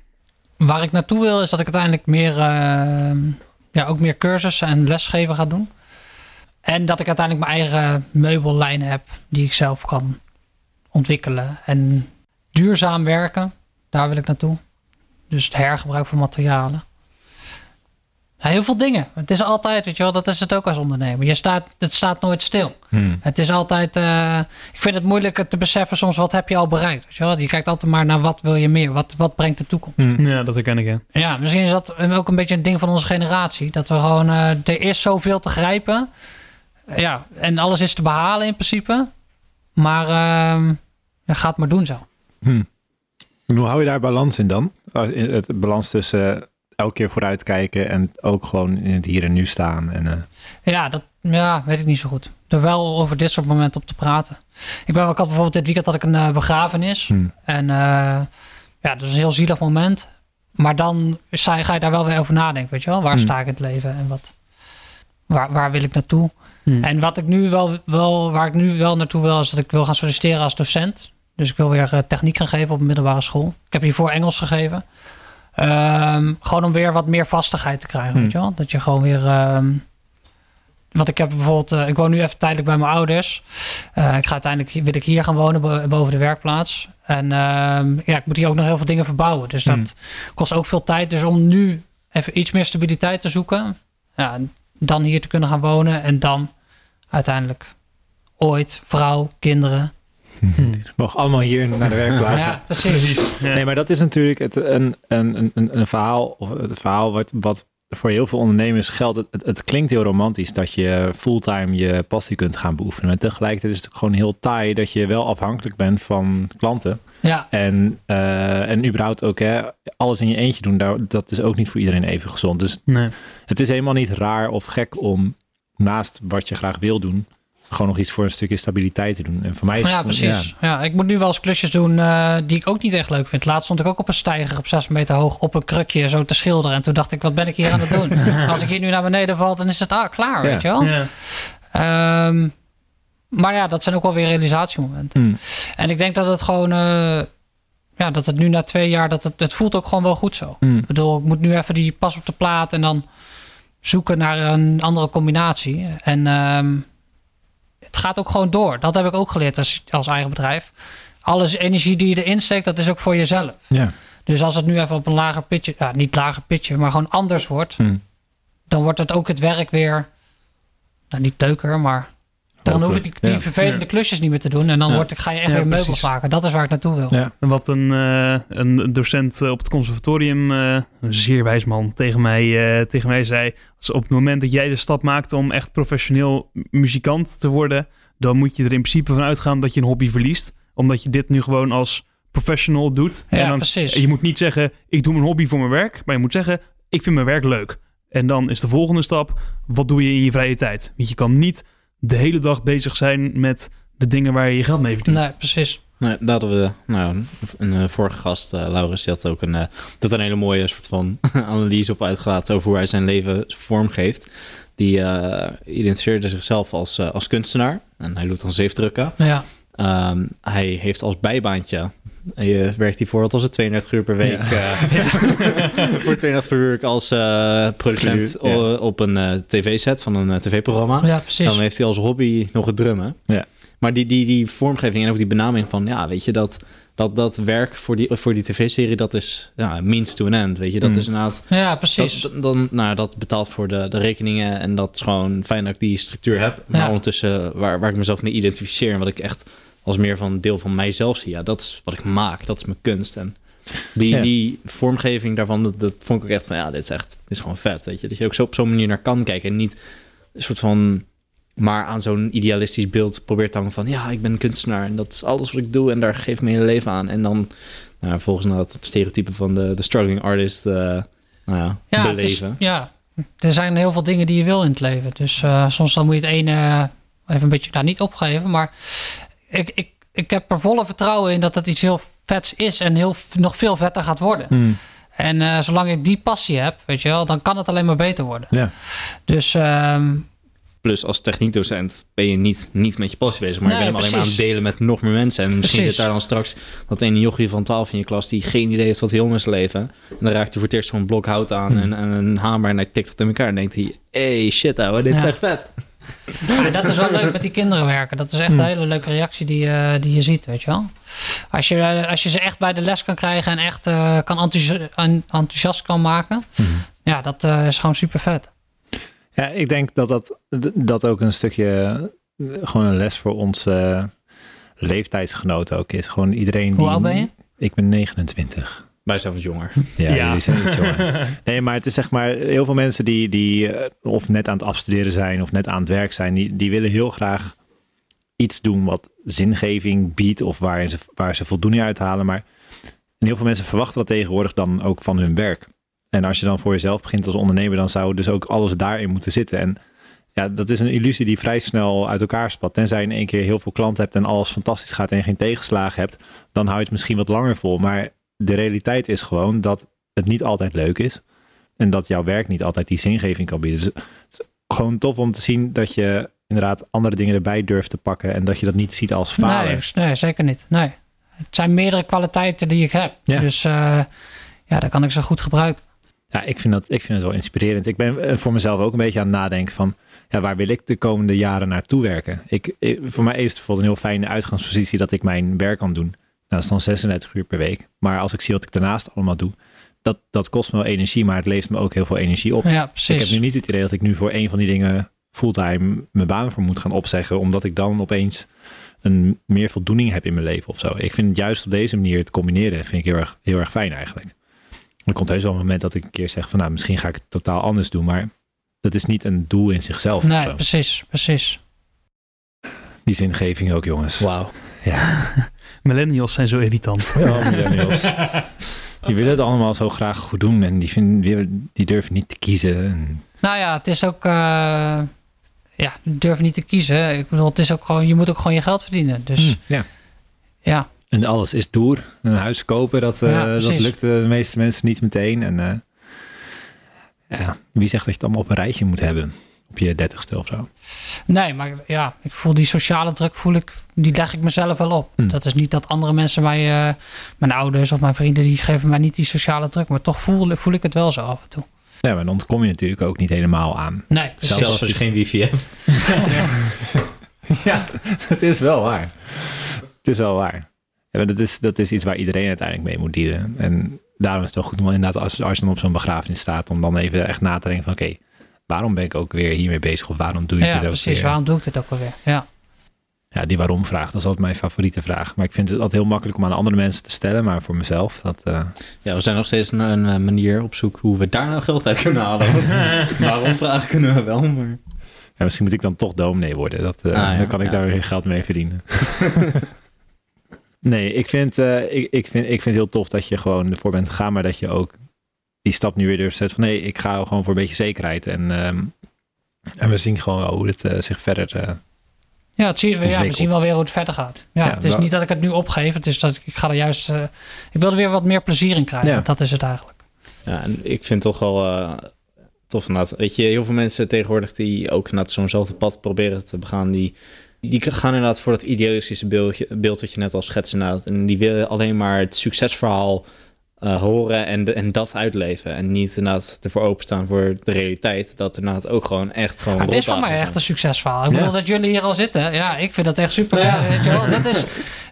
Waar ik naartoe wil is dat ik uiteindelijk meer, ehm, ja, ook meer cursussen en lesgeven ga doen. En dat ik uiteindelijk mijn eigen meubellijn heb die ik zelf kan ontwikkelen. En duurzaam werken, daar wil ik naartoe. Dus het hergebruik van materialen. Ja, heel veel dingen. Het is altijd, weet je wel, dat is het ook als ondernemer. Je staat, het staat nooit stil. Hmm. Het is altijd, eh, ik vind het moeilijk te beseffen soms wat heb je al bereikt. Weet je, wel? je kijkt altijd maar naar wat wil je meer, wat, wat brengt de toekomst. Hmm. Ja, dat herken ik, ja. Ja, misschien is dat ook een beetje een ding van onze generatie. Dat we gewoon, eh, er is zoveel te grijpen. Ja, en alles is te behalen in principe. Maar ehm ja, ga het maar doen zo. Hmm. En Hoe hou je daar balans in dan? Het balans tussen elke keer vooruitkijken en ook gewoon in het hier en nu staan. En, eh, Ja, dat ja, weet ik niet zo goed. Er wel over dit soort momenten op te praten. Ik, ben, ik had bijvoorbeeld dit weekend had ik een eh, begrafenis. hmm. En eh, ja, dat is een heel zielig moment. Maar dan ga je daar wel weer over nadenken, weet je wel? Waar Hmm. sta ik in het leven en wat, waar, waar wil ik naartoe? Hmm. En wat ik nu wel, wel, waar ik nu wel naartoe wil, is dat ik wil gaan solliciteren als docent. Dus ik wil weer techniek gaan geven op een middelbare school. Ik heb hiervoor Engels gegeven. Ehm, gewoon om weer wat meer vastigheid te krijgen, Hmm. weet je wel? Dat je gewoon weer... ehm, want ik heb bijvoorbeeld... eh, ik woon nu even tijdelijk bij mijn ouders. Eh, ik ga uiteindelijk... Wil ik hier gaan wonen bo- boven de werkplaats. En ehm, ja, ik moet hier ook nog heel veel dingen verbouwen. Dus dat Hmm. kost ook veel tijd. Dus om nu even iets meer stabiliteit te zoeken... Ja, dan hier te kunnen gaan wonen en dan uiteindelijk ooit vrouw, kinderen. Mogen allemaal hier naar de werkplaats. Ja, precies. Ja. Nee, maar dat is natuurlijk het, een, een, een, een verhaal, of het verhaal wat, wat voor heel veel ondernemers geldt. Het, het, het klinkt heel romantisch dat je fulltime je passie kunt gaan beoefenen. Maar tegelijkertijd is het gewoon heel taai dat je wel afhankelijk bent van klanten. Ja, En, eh, en überhaupt ook hè, alles in je eentje doen, daar, dat is ook niet voor iedereen even gezond. Dus Nee. het is helemaal niet raar of gek om naast wat je graag wil doen, gewoon nog iets voor een stukje stabiliteit te doen. En voor mij is ja het precies. Ja. ik moet nu wel eens klusjes doen eh, die ik ook niet echt leuk vind. Laatst stond ik ook op een steiger op 6 meter hoog op een krukje zo te schilderen. En toen dacht ik, wat ben ik hier aan het doen? Als ik hier nu naar beneden val, dan is het ah, klaar, Ja. weet je wel. Ja. Ehm, maar ja, dat zijn ook wel weer realisatiemomenten. Hmm. En ik denk dat het gewoon, eh, ja, dat het nu na twee jaar, dat het, het voelt ook gewoon wel goed zo. Hmm. Ik bedoel, ik moet nu even die pas op de plaat en dan zoeken naar een andere combinatie. En ehm, het gaat ook gewoon door. Dat heb ik ook geleerd als, als eigen bedrijf. Alles energie die je erin steekt, dat is ook voor jezelf. Ja. Dus als het nu even op een lager pitje, ja, niet lager pitje, maar gewoon anders wordt, Hmm. dan wordt het ook het werk weer, nou niet leuker, maar dan hoef ik die, die Ja. vervelende Ja. klusjes niet meer te doen. En dan Ja. wordt, ga je echt Ja, weer meubels precies. maken. Dat is waar ik naartoe wil. Ja. En Wat een, eh, een docent eh, op het conservatorium, eh, een zeer wijs man, tegen mij, eh, tegen mij zei: als op het moment dat jij de stap maakt om echt professioneel muzikant te worden, dan moet je er in principe van uitgaan dat je een hobby verliest. Omdat je dit nu gewoon als professional doet. Ja, en dan, precies. je moet niet zeggen: ik doe mijn hobby voor mijn werk, maar je moet zeggen: ik vind mijn werk leuk. En dan is de volgende stap: wat doe je in je vrije tijd? Want je kan niet de hele dag bezig zijn met de dingen waar je je geld mee verdient. Nee, precies. Nee, daar hadden we nou, een, een eh, vorige gast, eh, Laurens, die had ook een, eh, dat een hele mooie soort van analyse op uitgelaten over hoe hij zijn leven vormgeeft. Die eh, identificeerde zichzelf als, als kunstenaar en hij doet dan zeefdrukken. Ja, Ehm, hij heeft als bijbaantje, je werkt hij voor, wat was het, 32 uur per week? Ja. eh, voor 32 per uur als eh, producent Ja. op een eh, tv-set van een tv-programma. ja precies. Dan heeft hij als hobby nog het drummen. Ja. Maar die, die, die vormgeving en ook die benaming van, ja, weet je, dat, dat, dat werk voor die, voor die tv-serie, dat is ja, means to an end, weet je. Dat Mm. is inderdaad, ja, precies. dat, dan, nou, dat betaalt voor de, de rekeningen en dat is gewoon fijn dat ik die structuur heb. Maar Ja. ondertussen, waar, waar ik mezelf mee identificeer en wat ik echt als meer van een deel van mijzelf zie, ja, dat is wat ik maak, dat is mijn kunst. En die, Ja. die vormgeving daarvan, dat, dat vond ik ook echt van, ja, dit is echt, dit is gewoon vet, weet je. Dat je ook zo op zo'n manier naar kan kijken en niet een soort van maar aan zo'n idealistisch beeld probeert te hangen van... ja, ik ben kunstenaar en dat is alles wat ik doe... en daar geef ik mijn hele leven aan. En dan nou, volgens nou, het stereotype van de, de struggling artist eh, nou ja, ja, beleven. ja, er zijn heel veel dingen die je wil in het leven. Dus eh, soms dan moet je het ene even een beetje, nou niet opgeven, maar ik, ik, ik heb er volle vertrouwen in dat het iets heel vets is en heel, nog veel vetter gaat worden. Hmm. En eh, zolang ik die passie heb, weet je wel, dan kan het alleen maar beter worden. Ja. Dus ehm, Plus als techniekdocent ben je niet, niet met je passie bezig... maar Nee, je bent hem alleen maar aan het delen met nog meer mensen. En misschien Precies. zit daar dan straks dat ene jochie van 12 in je klas... die geen idee heeft wat met zijn leven. En dan raakt hij voor het eerst zo'n blok hout aan... Hmm. En, en een hamer en hij tikt het in elkaar... en denkt hij, hey, shit ouwe, dit is echt vet. Dat is wel leuk met die kinderen werken. Dat is echt Hmm. een hele leuke reactie die, eh, die je ziet, weet je wel. Als je, eh, als je ze echt bij de les kan krijgen en echt eh, kan enthousi- en- enthousiast kan maken... Hmm. Ja, dat is gewoon super vet. Ja, ik denk dat dat, dat ook een stukje gewoon een les voor onze leeftijdsgenoten ook is. Gewoon iedereen Hoe die... oud ben je? Ik ben 29. Wij zijn wat jonger. Ja, Ja. jullie zijn niet zo. Nee, maar het is zeg maar heel veel mensen die, die eh, of net aan het afstuderen zijn of net aan het werk zijn, die, die willen heel graag iets doen wat zingeving biedt of waar ze, waar ze voldoening uit halen. Maar heel veel mensen verwachten dat tegenwoordig dan ook van hun werk. En als je dan voor jezelf begint als ondernemer, dan zou dus ook alles daarin moeten zitten. En ja, dat is een illusie die vrij snel uit elkaar spat. Tenzij je in één keer heel veel klanten hebt en alles fantastisch gaat en je geen tegenslagen hebt, dan hou je het misschien wat langer vol. Maar de realiteit is gewoon dat het niet altijd leuk is. En dat jouw werk niet altijd die zingeving kan bieden. Dus het is gewoon tof om te zien dat je inderdaad andere dingen erbij durft te pakken. En dat je dat niet ziet als falen. Nee, nee, zeker niet. Nee. Het zijn meerdere kwaliteiten die ik heb. Ja. Dus eh, ja, daar kan ik ze goed gebruiken. Ja, ik vind, dat, ik vind het wel inspirerend. Ik ben eh, voor mezelf ook een beetje aan het nadenken van... Ja, waar wil ik de komende jaren naartoe werken? Ik, ik- voor mij is het bijvoorbeeld een heel fijne uitgangspositie dat ik mijn werk kan doen. Nou, dat is dan 36 uur per week. Maar als ik zie wat ik daarnaast allemaal doe... dat, dat kost me wel energie, maar het levert me ook heel veel energie op. Ja, precies. Ik heb nu niet het idee dat ik nu voor een van die dingen fulltime mijn baan voor moet gaan opzeggen, omdat ik dan opeens een meer voldoening heb in mijn leven of zo. Ik vind het juist op deze manier te combineren, vind ik heel erg, heel erg fijn eigenlijk. Er komt heus wel een moment dat ik een keer zeg van nou, misschien ga ik het totaal anders doen, maar dat is niet een doel in zichzelf. of Nee, zo. precies, precies. Die zingeving ook, jongens. Wauw. Ja. Millennials zijn zo irritant. Ja, millennials. Die willen het allemaal zo graag goed doen en die, vinden, die durven niet te kiezen. En, Nou ja, het is ook... eh, ja, durf niet te kiezen. Ik bedoel, het is ook gewoon... Je moet ook gewoon je geld verdienen. Dus Hmm, ja. ja, en alles is door. Een huis kopen, dat, eh, Ja, dat lukt de meeste mensen niet meteen. En eh, ja, wie zegt dat je het allemaal op een rijtje moet hebben? Op je dertigste of zo. Nee, maar ja, ik voel die sociale druk, voel ik, die leg ik mezelf wel op. Hm. Dat is niet dat andere mensen mij, eh, mijn ouders of mijn vrienden, die geven mij niet die sociale druk. Maar toch voel, voel ik het wel zo af en toe. Ja, maar dan ontkom je natuurlijk ook niet helemaal aan. Nee. Zelfs als je geen wifi hebt. ja, het is wel waar. Het is wel waar. Ja, maar dat, is, dat is iets waar iedereen uiteindelijk mee moet dealen. En daarom is het wel goed om inderdaad, als, als je dan op zo'n begrafenis staat, om dan even echt na te denken van oké, waarom ben ik ook weer hiermee bezig? Of waarom doe ik Ja, dit ook precies. weer? Waarom doe ik dit ook alweer? Ja. Ja, die waarom vraag, dat is altijd mijn favoriete vraag. Maar ik vind het altijd heel makkelijk om aan andere mensen te stellen, maar voor mezelf, dat... eh, Ja, we zijn nog steeds naar een eh, manier op zoek hoe we daar nou geld uit kunnen halen. Waarom vragen kunnen we wel, maar... ja, misschien moet ik dan toch dominee worden. Dat, eh, Ah, ja, dan kan ik ja. daar weer geld mee verdienen. nee, ik vind, eh, ik, ik, vind, ik vind het heel tof dat je gewoon ervoor bent gegaan, maar dat je ook die stap nu weer durft te zetten van nee, ik ga gewoon voor een beetje zekerheid. En, ehm, en we zien gewoon wel hoe het eh, zich verder... eh, Ja, het zien, we- ja, we zien wel weer hoe het verder gaat. Ja, Ja, het is wel- niet dat ik het nu opgeef. Het is dat ik, ik ga er juist... eh, ik wil er weer wat meer plezier in krijgen. Ja. Dat is het eigenlijk. Ja, en ik vind toch wel eh, tof inderdaad. Weet je, heel veel mensen tegenwoordig die ook inderdaad zo'nzelfde pad proberen te begaan, die, die gaan inderdaad voor dat idealistische beeldje, beeld dat je net al schetst inderdaad. En die willen alleen maar het succesverhaal eh, horen en, de- en dat uitleven. En niet inderdaad ervoor openstaan voor de realiteit. Dat inderdaad ook gewoon echt gewoon het is voor mij echt een succesverhaal. Ik Ja. bedoel dat jullie hier al zitten. Ja, ik vind dat echt super. Ja. Weet je wel? Dat is,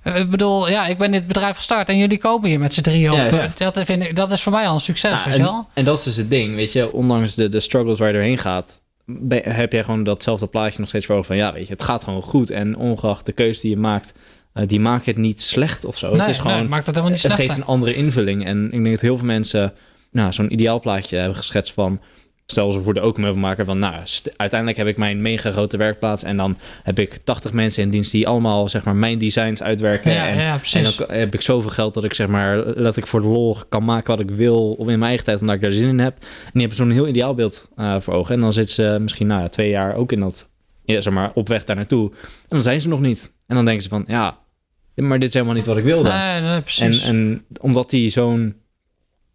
eh, ik bedoel, ja, ik ben dit bedrijf gestart en jullie komen hier met z'n drieën op. Dat, vind ik, dat is voor mij al een succes, weet je wel? en, en dat is dus het ding, weet je. Ondanks de, de struggles waar je doorheen gaat... ben- heb jij gewoon datzelfde plaatje nog steeds voor ogen van... ja, weet je, het gaat gewoon goed. En ongeacht de keuze die je maakt... eh, die maakt het niet slecht of zo. nee, het is gewoon... nee, maakt het helemaal niet het slechter. geeft een andere invulling. En ik denk dat heel veel mensen nou, zo'n ideaalplaatje hebben geschetst van... Stel, ze worden ook meubelmaker van... Nou, uiteindelijk heb ik mijn mega grote werkplaats... en dan heb ik 80 mensen in dienst die allemaal zeg maar mijn designs uitwerken. Ja, en, ja, en dan heb ik zoveel geld dat ik zeg maar... dat ik voor de lol kan maken wat ik wil... of in mijn eigen tijd, omdat ik daar zin in heb. En die hebben zo'n heel ideaalbeeld eh voor ogen. En dan zitten ze misschien nou, ja, twee jaar ook in dat... Ja, zeg maar, op weg daar naartoe. En dan zijn ze nog niet. En dan denken ze van... Ja, maar dit is helemaal niet wat ik wilde. Nee, nee, precies. En, en omdat die zo'n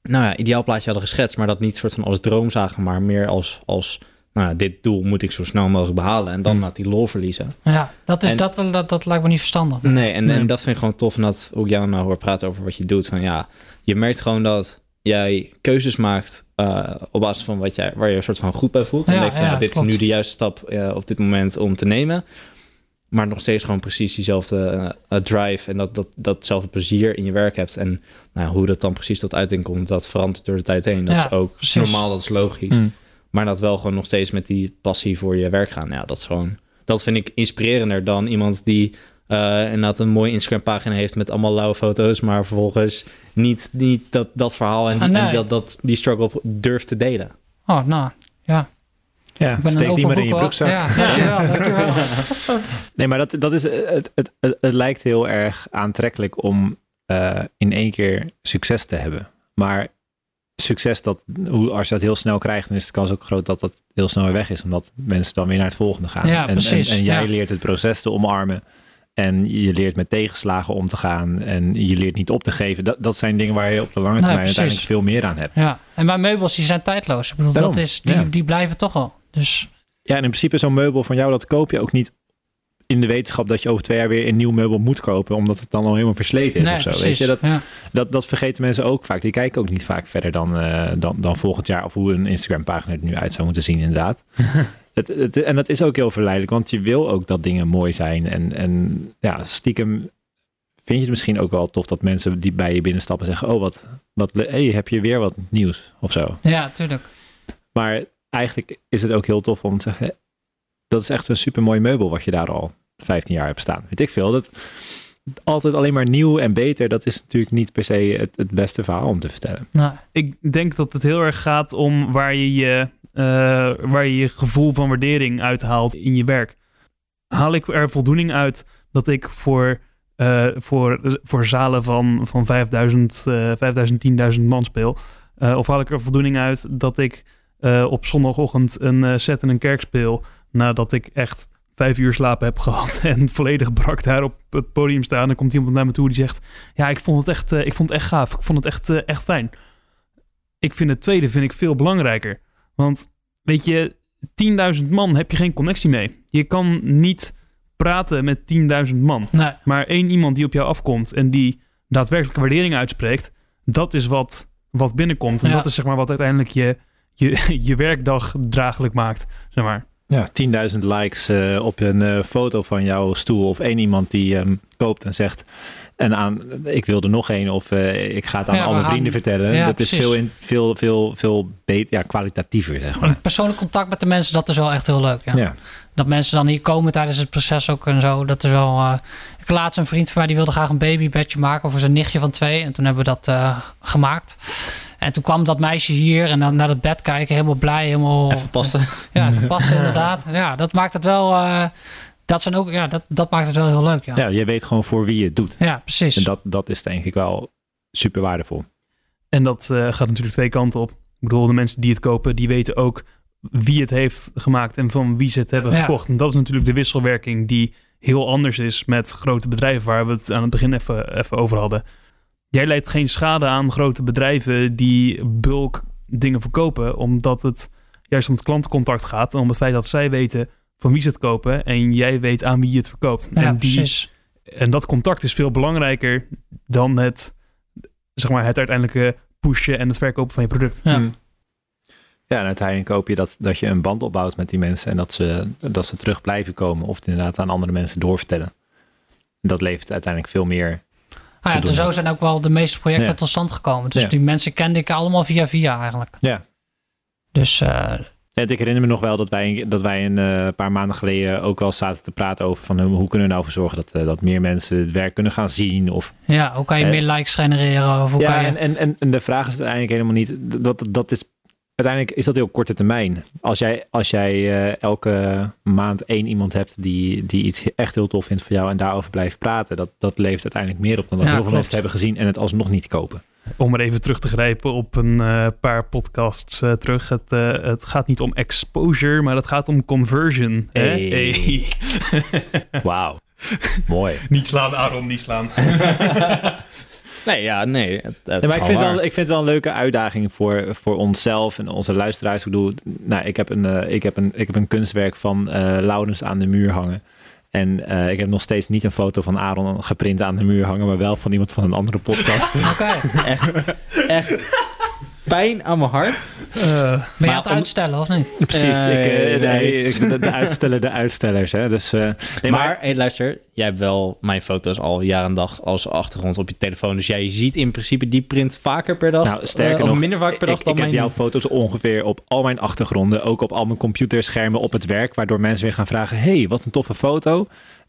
nou ja, ideaal plaatje hadden geschetst, maar dat niet soort van als droom zagen, maar meer als, als nou ja, dit doel moet ik zo snel mogelijk behalen en dan Hmm. laat die lol verliezen. ja, dat, is, en- dat, dat, dat lijkt me niet verstandig. Nee, en, Nee. en dat vind ik gewoon tof en dat ook jou nou hoor praten over wat je doet. Van ja, je merkt gewoon dat jij keuzes maakt eh, op basis van wat jij, waar je een soort van goed bij voelt. En Ja, denkt van ja, ja, dit klopt. is nu de juiste stap eh, op dit moment om te nemen. Maar nog steeds gewoon precies diezelfde eh, drive en dat, dat, datzelfde plezier in je werk hebt. En nou, hoe dat dan precies tot uiting komt, dat verandert door de tijd heen. Dat Ja, is ook precies. normaal, dat is logisch. mm. Maar dat wel gewoon nog steeds met die passie voor je werk gaan. Ja, dat is gewoon. Dat vind ik inspirerender dan iemand die eh inderdaad een mooie Instagram pagina heeft met allemaal lauwe foto's, maar vervolgens niet, niet dat, dat verhaal en, Ah, nee. en dat, dat, die struggle durft te delen. Oh, nou, ja. Ja, steek die maar in je broekzak. Ja, dankjewel. Nee, maar dat, dat is, het, het, het, het lijkt heel erg aantrekkelijk om eh, in één keer succes te hebben. Maar succes, dat, hoe, als je dat heel snel krijgt, dan is de kans ook groot dat dat heel snel weer weg is. Omdat mensen dan weer naar het volgende gaan. Ja, en, precies, En, en jij ja. leert het proces te omarmen. En je leert met tegenslagen om te gaan. En je leert niet op te geven. Dat, dat zijn dingen waar je op de lange termijn uiteindelijk veel meer aan hebt. Ja, en mijn meubels die zijn tijdloos. Ik bedoel, Daarom, dat is, die, ja. die blijven toch al. Dus Ja, en in principe zo'n meubel van jou, dat koop je ook niet in de wetenschap dat je over twee jaar weer een nieuw meubel moet kopen, omdat het dan al helemaal versleten is nee, of zo. precies. Weet je, dat, ja. dat, dat vergeten mensen ook vaak. Die kijken ook niet vaak verder dan, eh, dan, dan volgend jaar of hoe een Instagram-pagina er nu uit zou moeten zien, inderdaad. het, het, en dat is ook heel verleidelijk, want je wil ook dat dingen mooi zijn. En, en ja, stiekem vind je het misschien ook wel tof dat mensen die bij je binnenstappen zeggen: Oh, wat, wat hey, heb je weer wat nieuws of zo. Ja, tuurlijk. Maar eigenlijk is het ook heel tof om te zeggen: Dat is echt een super mooi meubel wat je daar al 15 jaar hebt staan. Weet ik veel. Dat altijd alleen maar nieuw en beter, dat is natuurlijk niet per se het, het beste verhaal om te vertellen. Nee. Ik denk dat het heel erg gaat om waar je je, waar je je gevoel van waardering uithaalt in je werk. Haal ik er voldoening uit dat ik voor, eh, voor, voor zalen van, van 5000, eh 5000, 10.000 man speel? Eh, of haal ik er voldoening uit dat ik eh, op zondagochtend een eh, set in een kerk speel nadat ik echt vijf uur slapen heb gehad en volledig brak daar op het podium staan. Dan komt iemand naar me toe die zegt: Ja, ik vond het echt, eh, ik vond het echt gaaf. Ik vond het echt, eh, echt fijn. Ik vind het tweede vind ik veel belangrijker. Want weet je, 10.000 man heb je geen connectie mee. Je kan niet praten met 10.000 man. Nee. Maar één iemand die op jou afkomt en die daadwerkelijke waardering uitspreekt, dat is wat, wat binnenkomt. En Ja. dat is zeg maar wat uiteindelijk je, je, je werkdag draaglijk maakt. Zeg maar. Ja, 10.000 likes eh, op een eh, foto van jouw stoel of één iemand die hem koopt en zegt en aan ik wil er nog één of eh, ik ga het aan Ja, al we mijn gaan- vrienden vertellen. Ja, dat is veel, in, veel, veel, veel beter, ja, kwalitatiever zeg maar. Persoonlijk contact met de mensen, dat is wel echt heel leuk. Ja. Ja. Dat mensen dan hier komen tijdens het proces ook en zo. Dat is wel. eh, ik laatst een vriend van mij die wilde graag een babybedje maken voor zijn nichtje van twee. En toen hebben we dat eh, gemaakt. En toen kwam dat meisje hier en dan naar het bed kijken, helemaal blij, helemaal. Even passen. Ja, even passen inderdaad. Ja, dat maakt het wel. Dat, zijn ook, ja, dat, dat maakt het wel heel leuk. Ja, ja, je weet gewoon voor wie je het doet. ja precies. En dat, dat is denk ik wel super waardevol. En dat eh, gaat natuurlijk twee kanten op. Ik bedoel, de mensen die het kopen, die weten ook wie het heeft gemaakt en van wie ze het hebben Ja. gekocht. En dat is natuurlijk de wisselwerking die heel anders is met grote bedrijven waar we het aan het begin even, even over hadden. Jij leidt geen schade aan grote bedrijven die bulk dingen verkopen, omdat het juist om het klantencontact gaat en om het feit dat zij weten van wie ze het kopen en jij weet aan wie je het verkoopt. ja, en, die, precies. en dat contact is veel belangrijker dan het, zeg maar, het uiteindelijke pushen en het verkopen van je product. Ja. Mm. Ja, en uiteindelijk hoop je dat, dat je een band opbouwt met die mensen en dat ze, dat ze terug blijven komen of het inderdaad aan andere mensen doorvertellen. Dat levert uiteindelijk veel meer. Ah, ja, dus zo zijn ook wel de meeste projecten Ja. tot stand gekomen. Dus Ja. die mensen kende ik allemaal via via eigenlijk. Ja. Dus eh, En ik herinner me nog wel dat wij, dat wij een eh, paar maanden geleden ook wel zaten te praten over van hoe kunnen we nou voor zorgen dat, eh, dat meer mensen het werk kunnen gaan zien. Of, ja, hoe kan je Eh, meer likes genereren? Of hoe ja, kan je... en, en, en, en de vraag is uiteindelijk helemaal niet. Dat, dat is, uiteindelijk is dat heel korte termijn. Als jij, als jij eh, elke maand één iemand hebt die, die iets echt heel tof vindt voor jou en daarover blijft praten, dat, dat levert uiteindelijk meer op dan dat Ja, heel veel mensen hebben gezien en het alsnog niet kopen. Om er even terug te grijpen op een eh, paar podcasts eh, terug. Het, het gaat niet om exposure, maar het gaat om conversion. hè? Hey. Hey. Wauw. Mooi. niet slaan, Aaron, niet slaan. Nee, ja, nee. Het, maar ik gewoon vind, waar. wel, ik vind het wel een leuke uitdaging voor, voor onszelf en onze luisteraars. Ik bedoel, nou, ik, heb een, eh, ik, heb een, ik heb een kunstwerk van eh Laurens aan de muur hangen. En eh, ik heb nog steeds niet een foto van Aaron geprint aan de muur hangen, maar wel van iemand van een andere podcast. Oké, Echt pijn aan mijn hart. Eh, ben je Maar aan het om- uitstellen of niet? Precies, Eh, ik, eh, de, nee. ik- de, de uitsteller, de uitstellers. Hè? Dus, eh, nee, maar, hey, luister, jij hebt wel mijn foto's al jaar en dag als achtergrond op je telefoon. Dus jij ziet in principe die print vaker per dag. Nou, sterker of nog, minder vaak per dag ik, dan ik heb mijn... jouw foto's ongeveer op al mijn achtergronden, ook op al mijn computerschermen op het werk, waardoor mensen weer gaan vragen, hey, wat een toffe foto.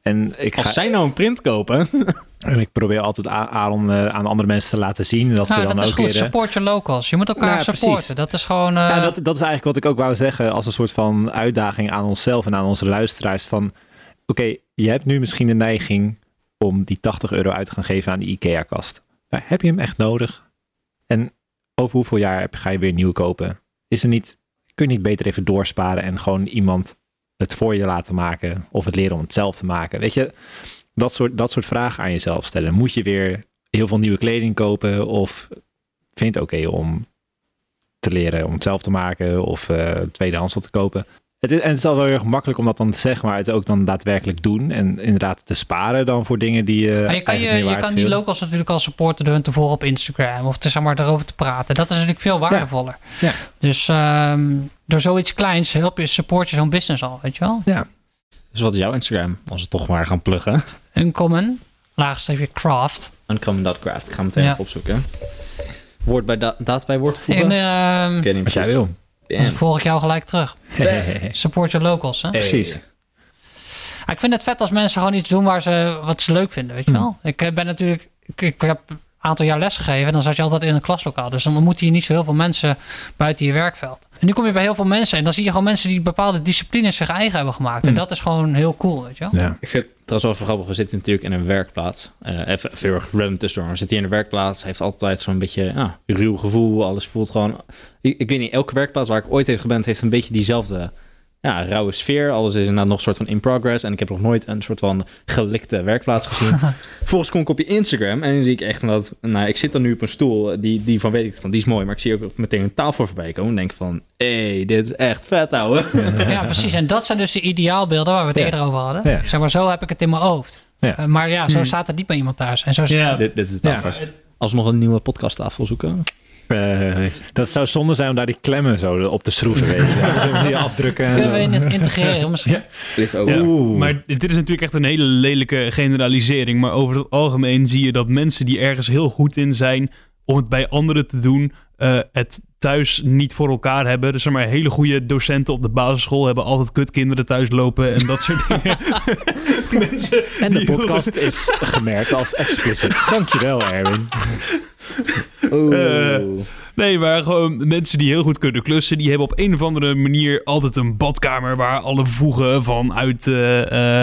En ik, ga, Als zij nou een print kopen... en ik probeer altijd Aaron eh, aan andere mensen te laten zien. Dat ze Nou, dan dat is ook goed. weer... eh, Support your locals. Je moet elkaar Nou, supporten. Dat is gewoon... eh, ja, dat, dat is eigenlijk wat ik ook wou zeggen als een soort van uitdaging aan onszelf en aan onze luisteraars. Van, oké, je hebt nu misschien de neiging om die 80 euro uit te gaan geven aan die IKEA-kast. Maar heb je hem echt nodig? En over hoeveel jaar heb- ga je weer nieuw kopen? Is er niet, kun je niet beter even doorsparen en gewoon iemand het voor je laten maken of het leren om het zelf te maken? Weet je, dat soort, dat soort vragen aan jezelf stellen. Moet je weer heel veel nieuwe kleding kopen of vind het oké om te leren om het zelf te maken of eh tweedehands te kopen. Het is, en het is al wel heel erg makkelijk om dat dan te zeggen, maar het ook dan daadwerkelijk doen. En inderdaad te sparen dan voor dingen die je. Maar je kan, je, je kan die locals natuurlijk al supporten door hun te volgen op Instagram. Of te, zeg maar, erover te praten. Dat is natuurlijk veel waardevoller. Ja. Dus ehm, door zoiets kleins help je, support je zo'n business al, weet je wel? Dus wat is jouw Instagram? Als we toch maar gaan pluggen. Uncommon laagstreepje craft. Uncommon.craft. Ik ga meteen Ja. even opzoeken. Woord bij da- daad bij woord voegen? En, ehm, Ik weet niet Wat jij wil. Damn. volg ik jou gelijk terug. Support your locals, hè? Hey. Precies. Ja, ik vind het vet als mensen gewoon iets doen waar ze, wat ze leuk vinden, weet je Hm. wel. Ik eh, ben natuurlijk, ik, ik heb een aantal jaar lesgegeven en dan zat je altijd in een klaslokaal. Dus dan ontmoet je niet zo heel veel mensen buiten je werkveld. En nu kom je bij heel veel mensen en dan zie je gewoon mensen die bepaalde disciplines zich eigen hebben gemaakt. En Hm. dat is gewoon heel cool, weet je wel. Ja. Ik vind het trouwens wel grappig. We zitten natuurlijk in een werkplaats. Eh, even, even heel erg random tussendoor. We zitten hier in een werkplaats. Heeft altijd zo'n beetje ja, ruw gevoel. Alles voelt gewoon... Ik, ik weet niet, elke werkplaats waar ik ooit heb geband... heeft een beetje diezelfde ja, rauwe sfeer. Alles is inderdaad nog een soort van in progress. En ik heb nog nooit een soort van gelikte werkplaats gezien. Vervolgens kom ik op je Instagram en dan zie ik echt dat... Nou, ik zit dan nu op een stoel. eh, Die, die van weet ik van, die is mooi. Maar ik zie ook meteen een tafel voorbij komen. En denk van, hé, hey, dit is echt vet, ouwe. Ja, precies. En dat zijn dus de ideaalbeelden waar we het Ja. eerder over hadden. Ja. Zeg maar, zo heb ik het in mijn hoofd. Ja. Eh, maar ja, zo Hmm. staat het niet bij iemand thuis. En zo Ja, dit, dit is het. Alsnog een nieuwe podcasttafel zoeken. Eh, dat zou zonde zijn om daar die klemmen zo op te schroeven, weet je. Die afdrukken en kunnen we zo. in het integreren misschien. Ja. Ook... Ja, maar dit is natuurlijk echt een hele lelijke generalisering. Maar over het algemeen zie je dat mensen die ergens heel goed in zijn om het bij anderen te doen, eh, het thuis niet voor elkaar hebben. Dus zeg maar hele goede docenten op de basisschool hebben altijd kutkinderen thuis lopen en dat soort dingen. mensen En de die- podcast is gemerkt als explicit. Dankjewel, Erwin. Oeh. Eh, Nee, maar gewoon mensen die heel goed kunnen klussen, die hebben op een of andere manier altijd een badkamer waar alle voegen van uit, eh,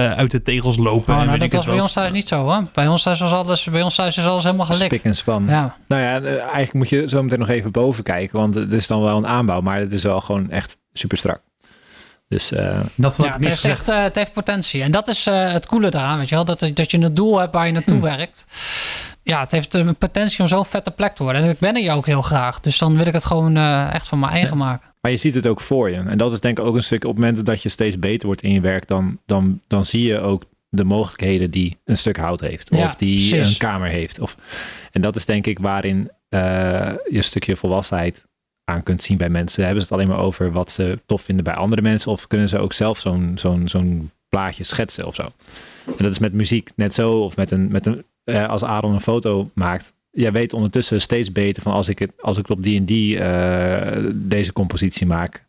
eh, uit de tegels lopen. Oh, nou, dat was bij ons thuis niet zo hoor. Bij ons thuis, was alles, bij ons thuis is alles helemaal gelikt. Spik en span. Ja. Nou ja, eigenlijk moet je zo meteen nog even boven kijken. Want het is dan wel een aanbouw, maar het is wel gewoon echt super strak. Dus eh, Dat Ja, ik het niet heeft, echt, eh, het heeft potentie. En dat is eh, het coole daaraan, weet je wel. Dat, dat je een doel hebt waar je naartoe Hm. werkt. Ja, het heeft een potentie om zo'n vette plek te worden. En ik ben er hier ook heel graag. Dus dan wil ik het gewoon eh, echt van mijn eigen maken. Maar je ziet het ook voor je. En dat is denk ik ook een stuk op momenten dat je steeds beter wordt in je werk, dan, dan, dan zie je ook de mogelijkheden die een stuk hout heeft. Ja, of die precies. een kamer heeft. Of, en dat is denk ik waarin eh, je een stukje volwassenheid aan kunt zien bij mensen. Hebben ze het alleen maar over wat ze tof vinden bij andere mensen? Of kunnen ze ook zelf zo'n zo'n zo'n plaatje schetsen of zo? En dat is met muziek net zo. Of met een, met een eh, als Aaron een foto maakt. Jij weet ondertussen steeds beter van als ik het, als ik het op die en die eh, deze compositie maak.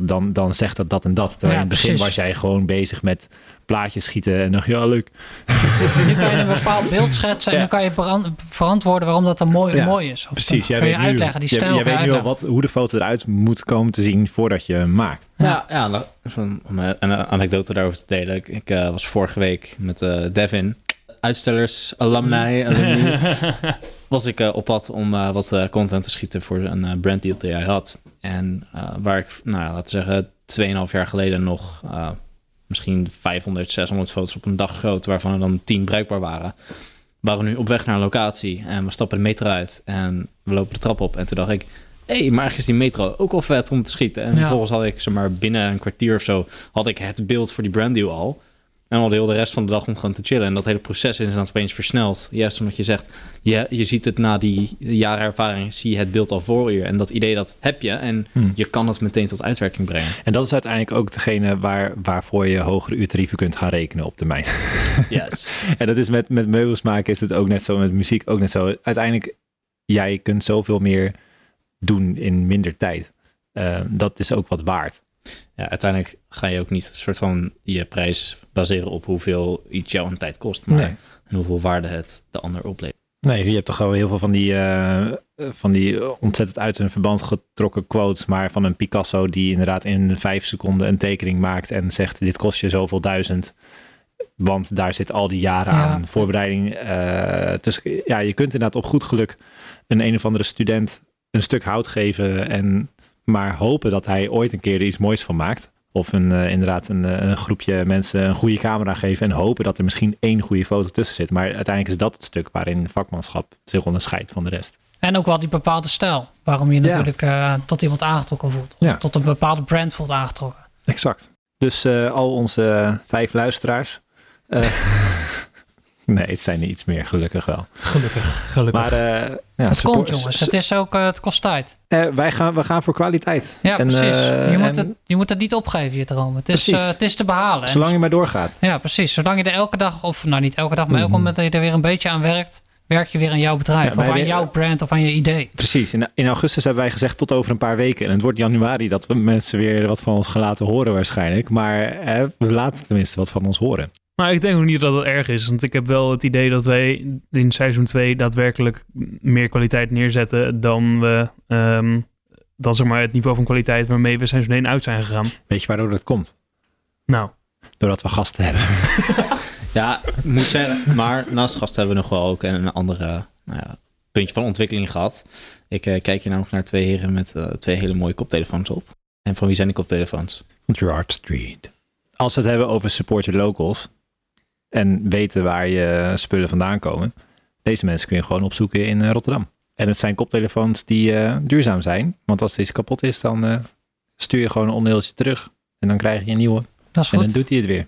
Dan, dan zegt dat dat en dat. Terwijl Ja, in het begin precies. was jij gewoon bezig met plaatjes schieten. En dacht ja leuk. Nu kan je een bepaald beeld schetsen. En Ja. nu kan je verantwoorden waarom dat dan mooi, Ja, mooi is. Of Precies. dan Jij kun je weet nu, uitleggen, die stijl jij weet nu al uitleggen. wat, hoe de foto eruit moet komen te zien voordat je hem maakt. Ja, ja nou, van- om eh, een anekdote daarover te delen. Ik, ik, eh, was vorige week met eh, Devin, uitstellers, alumni, alumni was ik eh, op pad om eh, wat eh, content te schieten voor een eh, branddeal die hij had. En eh, waar ik, nou ja, laten we zeggen, 2,5 jaar geleden nog eh, misschien 500, 600 foto's op een dag groot, waarvan er dan 10 bruikbaar waren. Waren we nu op weg naar een locatie en we stappen de metro uit en we lopen de trap op. En toen dacht ik, hé, hey, maar eigenlijk is die metro ook wel vet om te schieten. En Ja. vervolgens had ik, zeg maar, binnen een kwartier of zo, had ik het beeld voor die branddeal al. En al de hele rest van de dag om gewoon te chillen. En dat hele proces is dan opeens versneld. Juist omdat je zegt, je, je ziet het na die jaren ervaring, zie je het beeld al voor je. En dat idee, dat heb je. En Hmm. je kan het meteen tot uitwerking brengen. En dat is uiteindelijk ook degene waar, waarvoor je hogere uurtarieven kunt gaan rekenen op termijn. Yes. En dat is met, met meubels maken is het ook net zo, met muziek ook net zo. Uiteindelijk, jij kunt zoveel meer doen in minder tijd. Eh, dat is ook wat waard. Ja, uiteindelijk ga je ook niet een soort van je prijs baseren op hoeveel iets jou een tijd kost. Maar Nee. en hoeveel waarde het de ander oplevert. Nee, je hebt toch wel heel veel van die, eh, van die ontzettend uit hun verband getrokken quotes, maar van een Picasso die inderdaad in vijf seconden een tekening maakt en zegt dit kost je zoveel duizend. Want daar zit al die jaren Ja. aan voorbereiding. eh dus ja, je kunt inderdaad op goed geluk een een of andere student een stuk hout geven en maar hopen dat hij ooit een keer er iets moois van maakt. Of een, eh, inderdaad een, eh, een groepje mensen een goede camera geven en hopen dat er misschien één goede foto tussen zit. Maar uiteindelijk is dat het stuk waarin vakmanschap zich onderscheidt van de rest. En ook wel die bepaalde stijl. Waarom je Ja. natuurlijk eh, tot iemand aangetrokken voelt. Of Ja. tot een bepaalde brand voelt aangetrokken. Exact. Dus al onze vijf luisteraars. Nee, het zijn er iets meer, gelukkig wel. Gelukkig, gelukkig. Maar eh ja, het support- komt jongens. Het, is ook, eh, het kost tijd. eh, wij gaan, we gaan voor kwaliteit. Ja, En, precies. je, moet en het, je moet het niet opgeven, je droom. Het is, Precies. eh, het is te behalen. En Zolang je maar doorgaat. Ja, precies. Zolang je er elke dag, of nou niet elke dag, maar elk Mhm. moment dat je er weer een beetje aan werkt, werk je weer aan jouw bedrijf. Ja, of aan weer- jouw brand of aan je idee. Precies. In, in augustus hebben wij gezegd tot over een paar weken. En het wordt januari dat we mensen weer wat van ons gaan laten horen waarschijnlijk. Maar eh, we laten tenminste wat van ons horen. Maar ik denk ook niet dat het erg is. Want ik heb wel het idee dat wij in seizoen 2 daadwerkelijk meer kwaliteit neerzetten dan we ehm, dan zeg maar het niveau van kwaliteit waarmee we seizoen 1 uit zijn gegaan. Weet je waardoor dat komt? Nou, Doordat we gasten hebben. Ja, moet zeggen. Maar naast gast hebben we nog wel ook een andere nou ja, puntje van ontwikkeling gehad. Ik eh, kijk hier namelijk naar twee heren met eh, twee hele mooie koptelefoons op. En van wie zijn die koptelefoons? Gerard Street. Als we het hebben over support your locals. En weten waar je spullen vandaan komen. Deze mensen kun je gewoon opzoeken in eh, Rotterdam. En het zijn koptelefoons die eh, duurzaam zijn. Want als deze kapot is, dan eh, stuur je gewoon een onderdeeltje terug. En dan krijg je een nieuwe. Dat is En goed. dan doet hij het weer.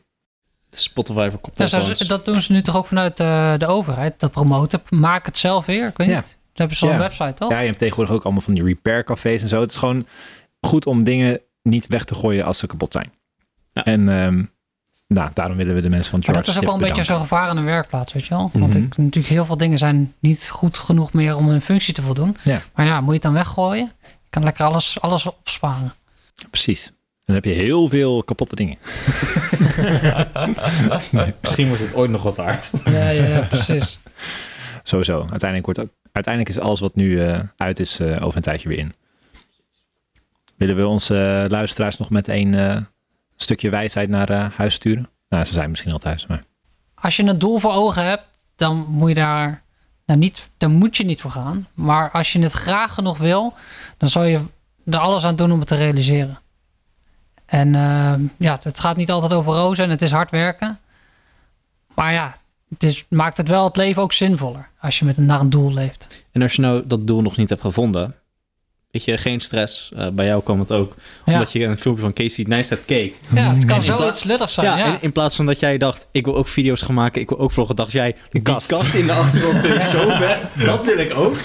De Spotify voor koptelefoons. dat doen ze nu toch ook vanuit eh, de overheid, dat promoten. Maak het zelf weer, ik weet Ja. niet. Dan hebben ze zo'n Ja. website, toch? Ja, je hebt tegenwoordig ook allemaal van die repair cafés en zo. Het is gewoon goed om dingen niet weg te gooien als ze kapot zijn. Ja. En ehm, nou, daarom willen we de mensen van Maar Charge dat is ook wel een beetje zo'n gevaar aan een werkplaats, weet je wel? Want Mhm. ik, natuurlijk heel veel dingen zijn niet goed genoeg meer om hun functie te voldoen. Ja. Maar ja, moet je het dan weggooien? Je kan lekker alles, alles opsparen. Precies. Dan heb je heel veel kapotte dingen. Misschien wordt het ooit nog wat waard. Ja, ja, ja precies. Sowieso. Uiteindelijk, wordt ook, uiteindelijk is alles wat nu eh, uit is eh, over een tijdje weer in. Willen we onze eh, luisteraars nog met een eh, stukje wijsheid naar eh, huis sturen? Nou, ze zijn misschien al thuis, maar... Als je een doel voor ogen hebt, dan moet je daar, nou niet, dan moet je niet voor gaan. Maar als je het graag genoeg wil, dan zal je er alles aan doen om het te realiseren. En eh, ja, het gaat niet altijd over rozen en het is hard werken. Maar ja, het is, maakt het wel het leven ook zinvoller als je met naar een doel leeft. En als je nou dat doel nog niet hebt gevonden, weet je, geen stress. Eh, bij jou kwam het ook Ja, omdat je een filmpje van Casey Neistat keek. ja het kan in pla- zoiets lullig zijn. Ja, Ja, En in plaats van dat jij dacht, ik wil ook video's gaan maken, ik wil ook vloggen, dacht jij, die kast. kast, in de achtergrond vind ik zo vet, dat wil ik ook.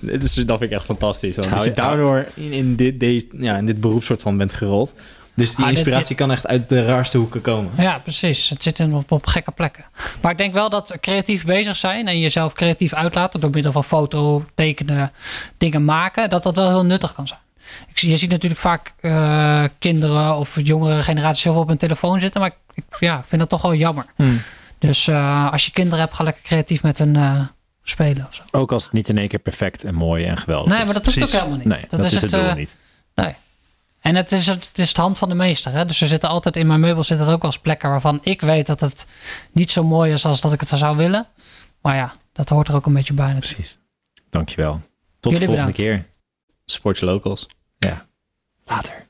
Dus dat vind ik echt fantastisch. Dat je daardoor in, in, dit, deze, ja, in dit beroepsoort van bent gerold. Dus die Ah, dit- inspiratie kan echt uit de raarste hoeken komen. Ja, precies. Het zit in, op, op gekke plekken. Maar ik denk wel dat creatief bezig zijn en jezelf creatief uitlaten door middel van foto, tekenen, dingen maken, dat dat wel heel nuttig kan zijn. Ik zie, je ziet natuurlijk vaak eh, kinderen of jongere generaties heel veel op hun telefoon zitten, maar ik, ik ja, vind dat toch wel jammer. Dus eh, als je kinderen hebt, ga lekker creatief met hen eh, spelen of zo. Ook als het niet in één keer perfect en mooi en geweldig Nee, is. maar dat hoeft ook precies. helemaal niet. Nee, dat, is het doel eh, niet. En het is, het, het is de hand van de meester. Hè? Dus er zitten altijd in mijn meubel zitten ook wel eens plekken waarvan ik weet dat het niet zo mooi is als dat ik het zou willen. Maar ja, dat hoort er ook een beetje bij. natuurlijk. Precies. Dankjewel. Tot Jullie de volgende keer. Sport je locals. Later.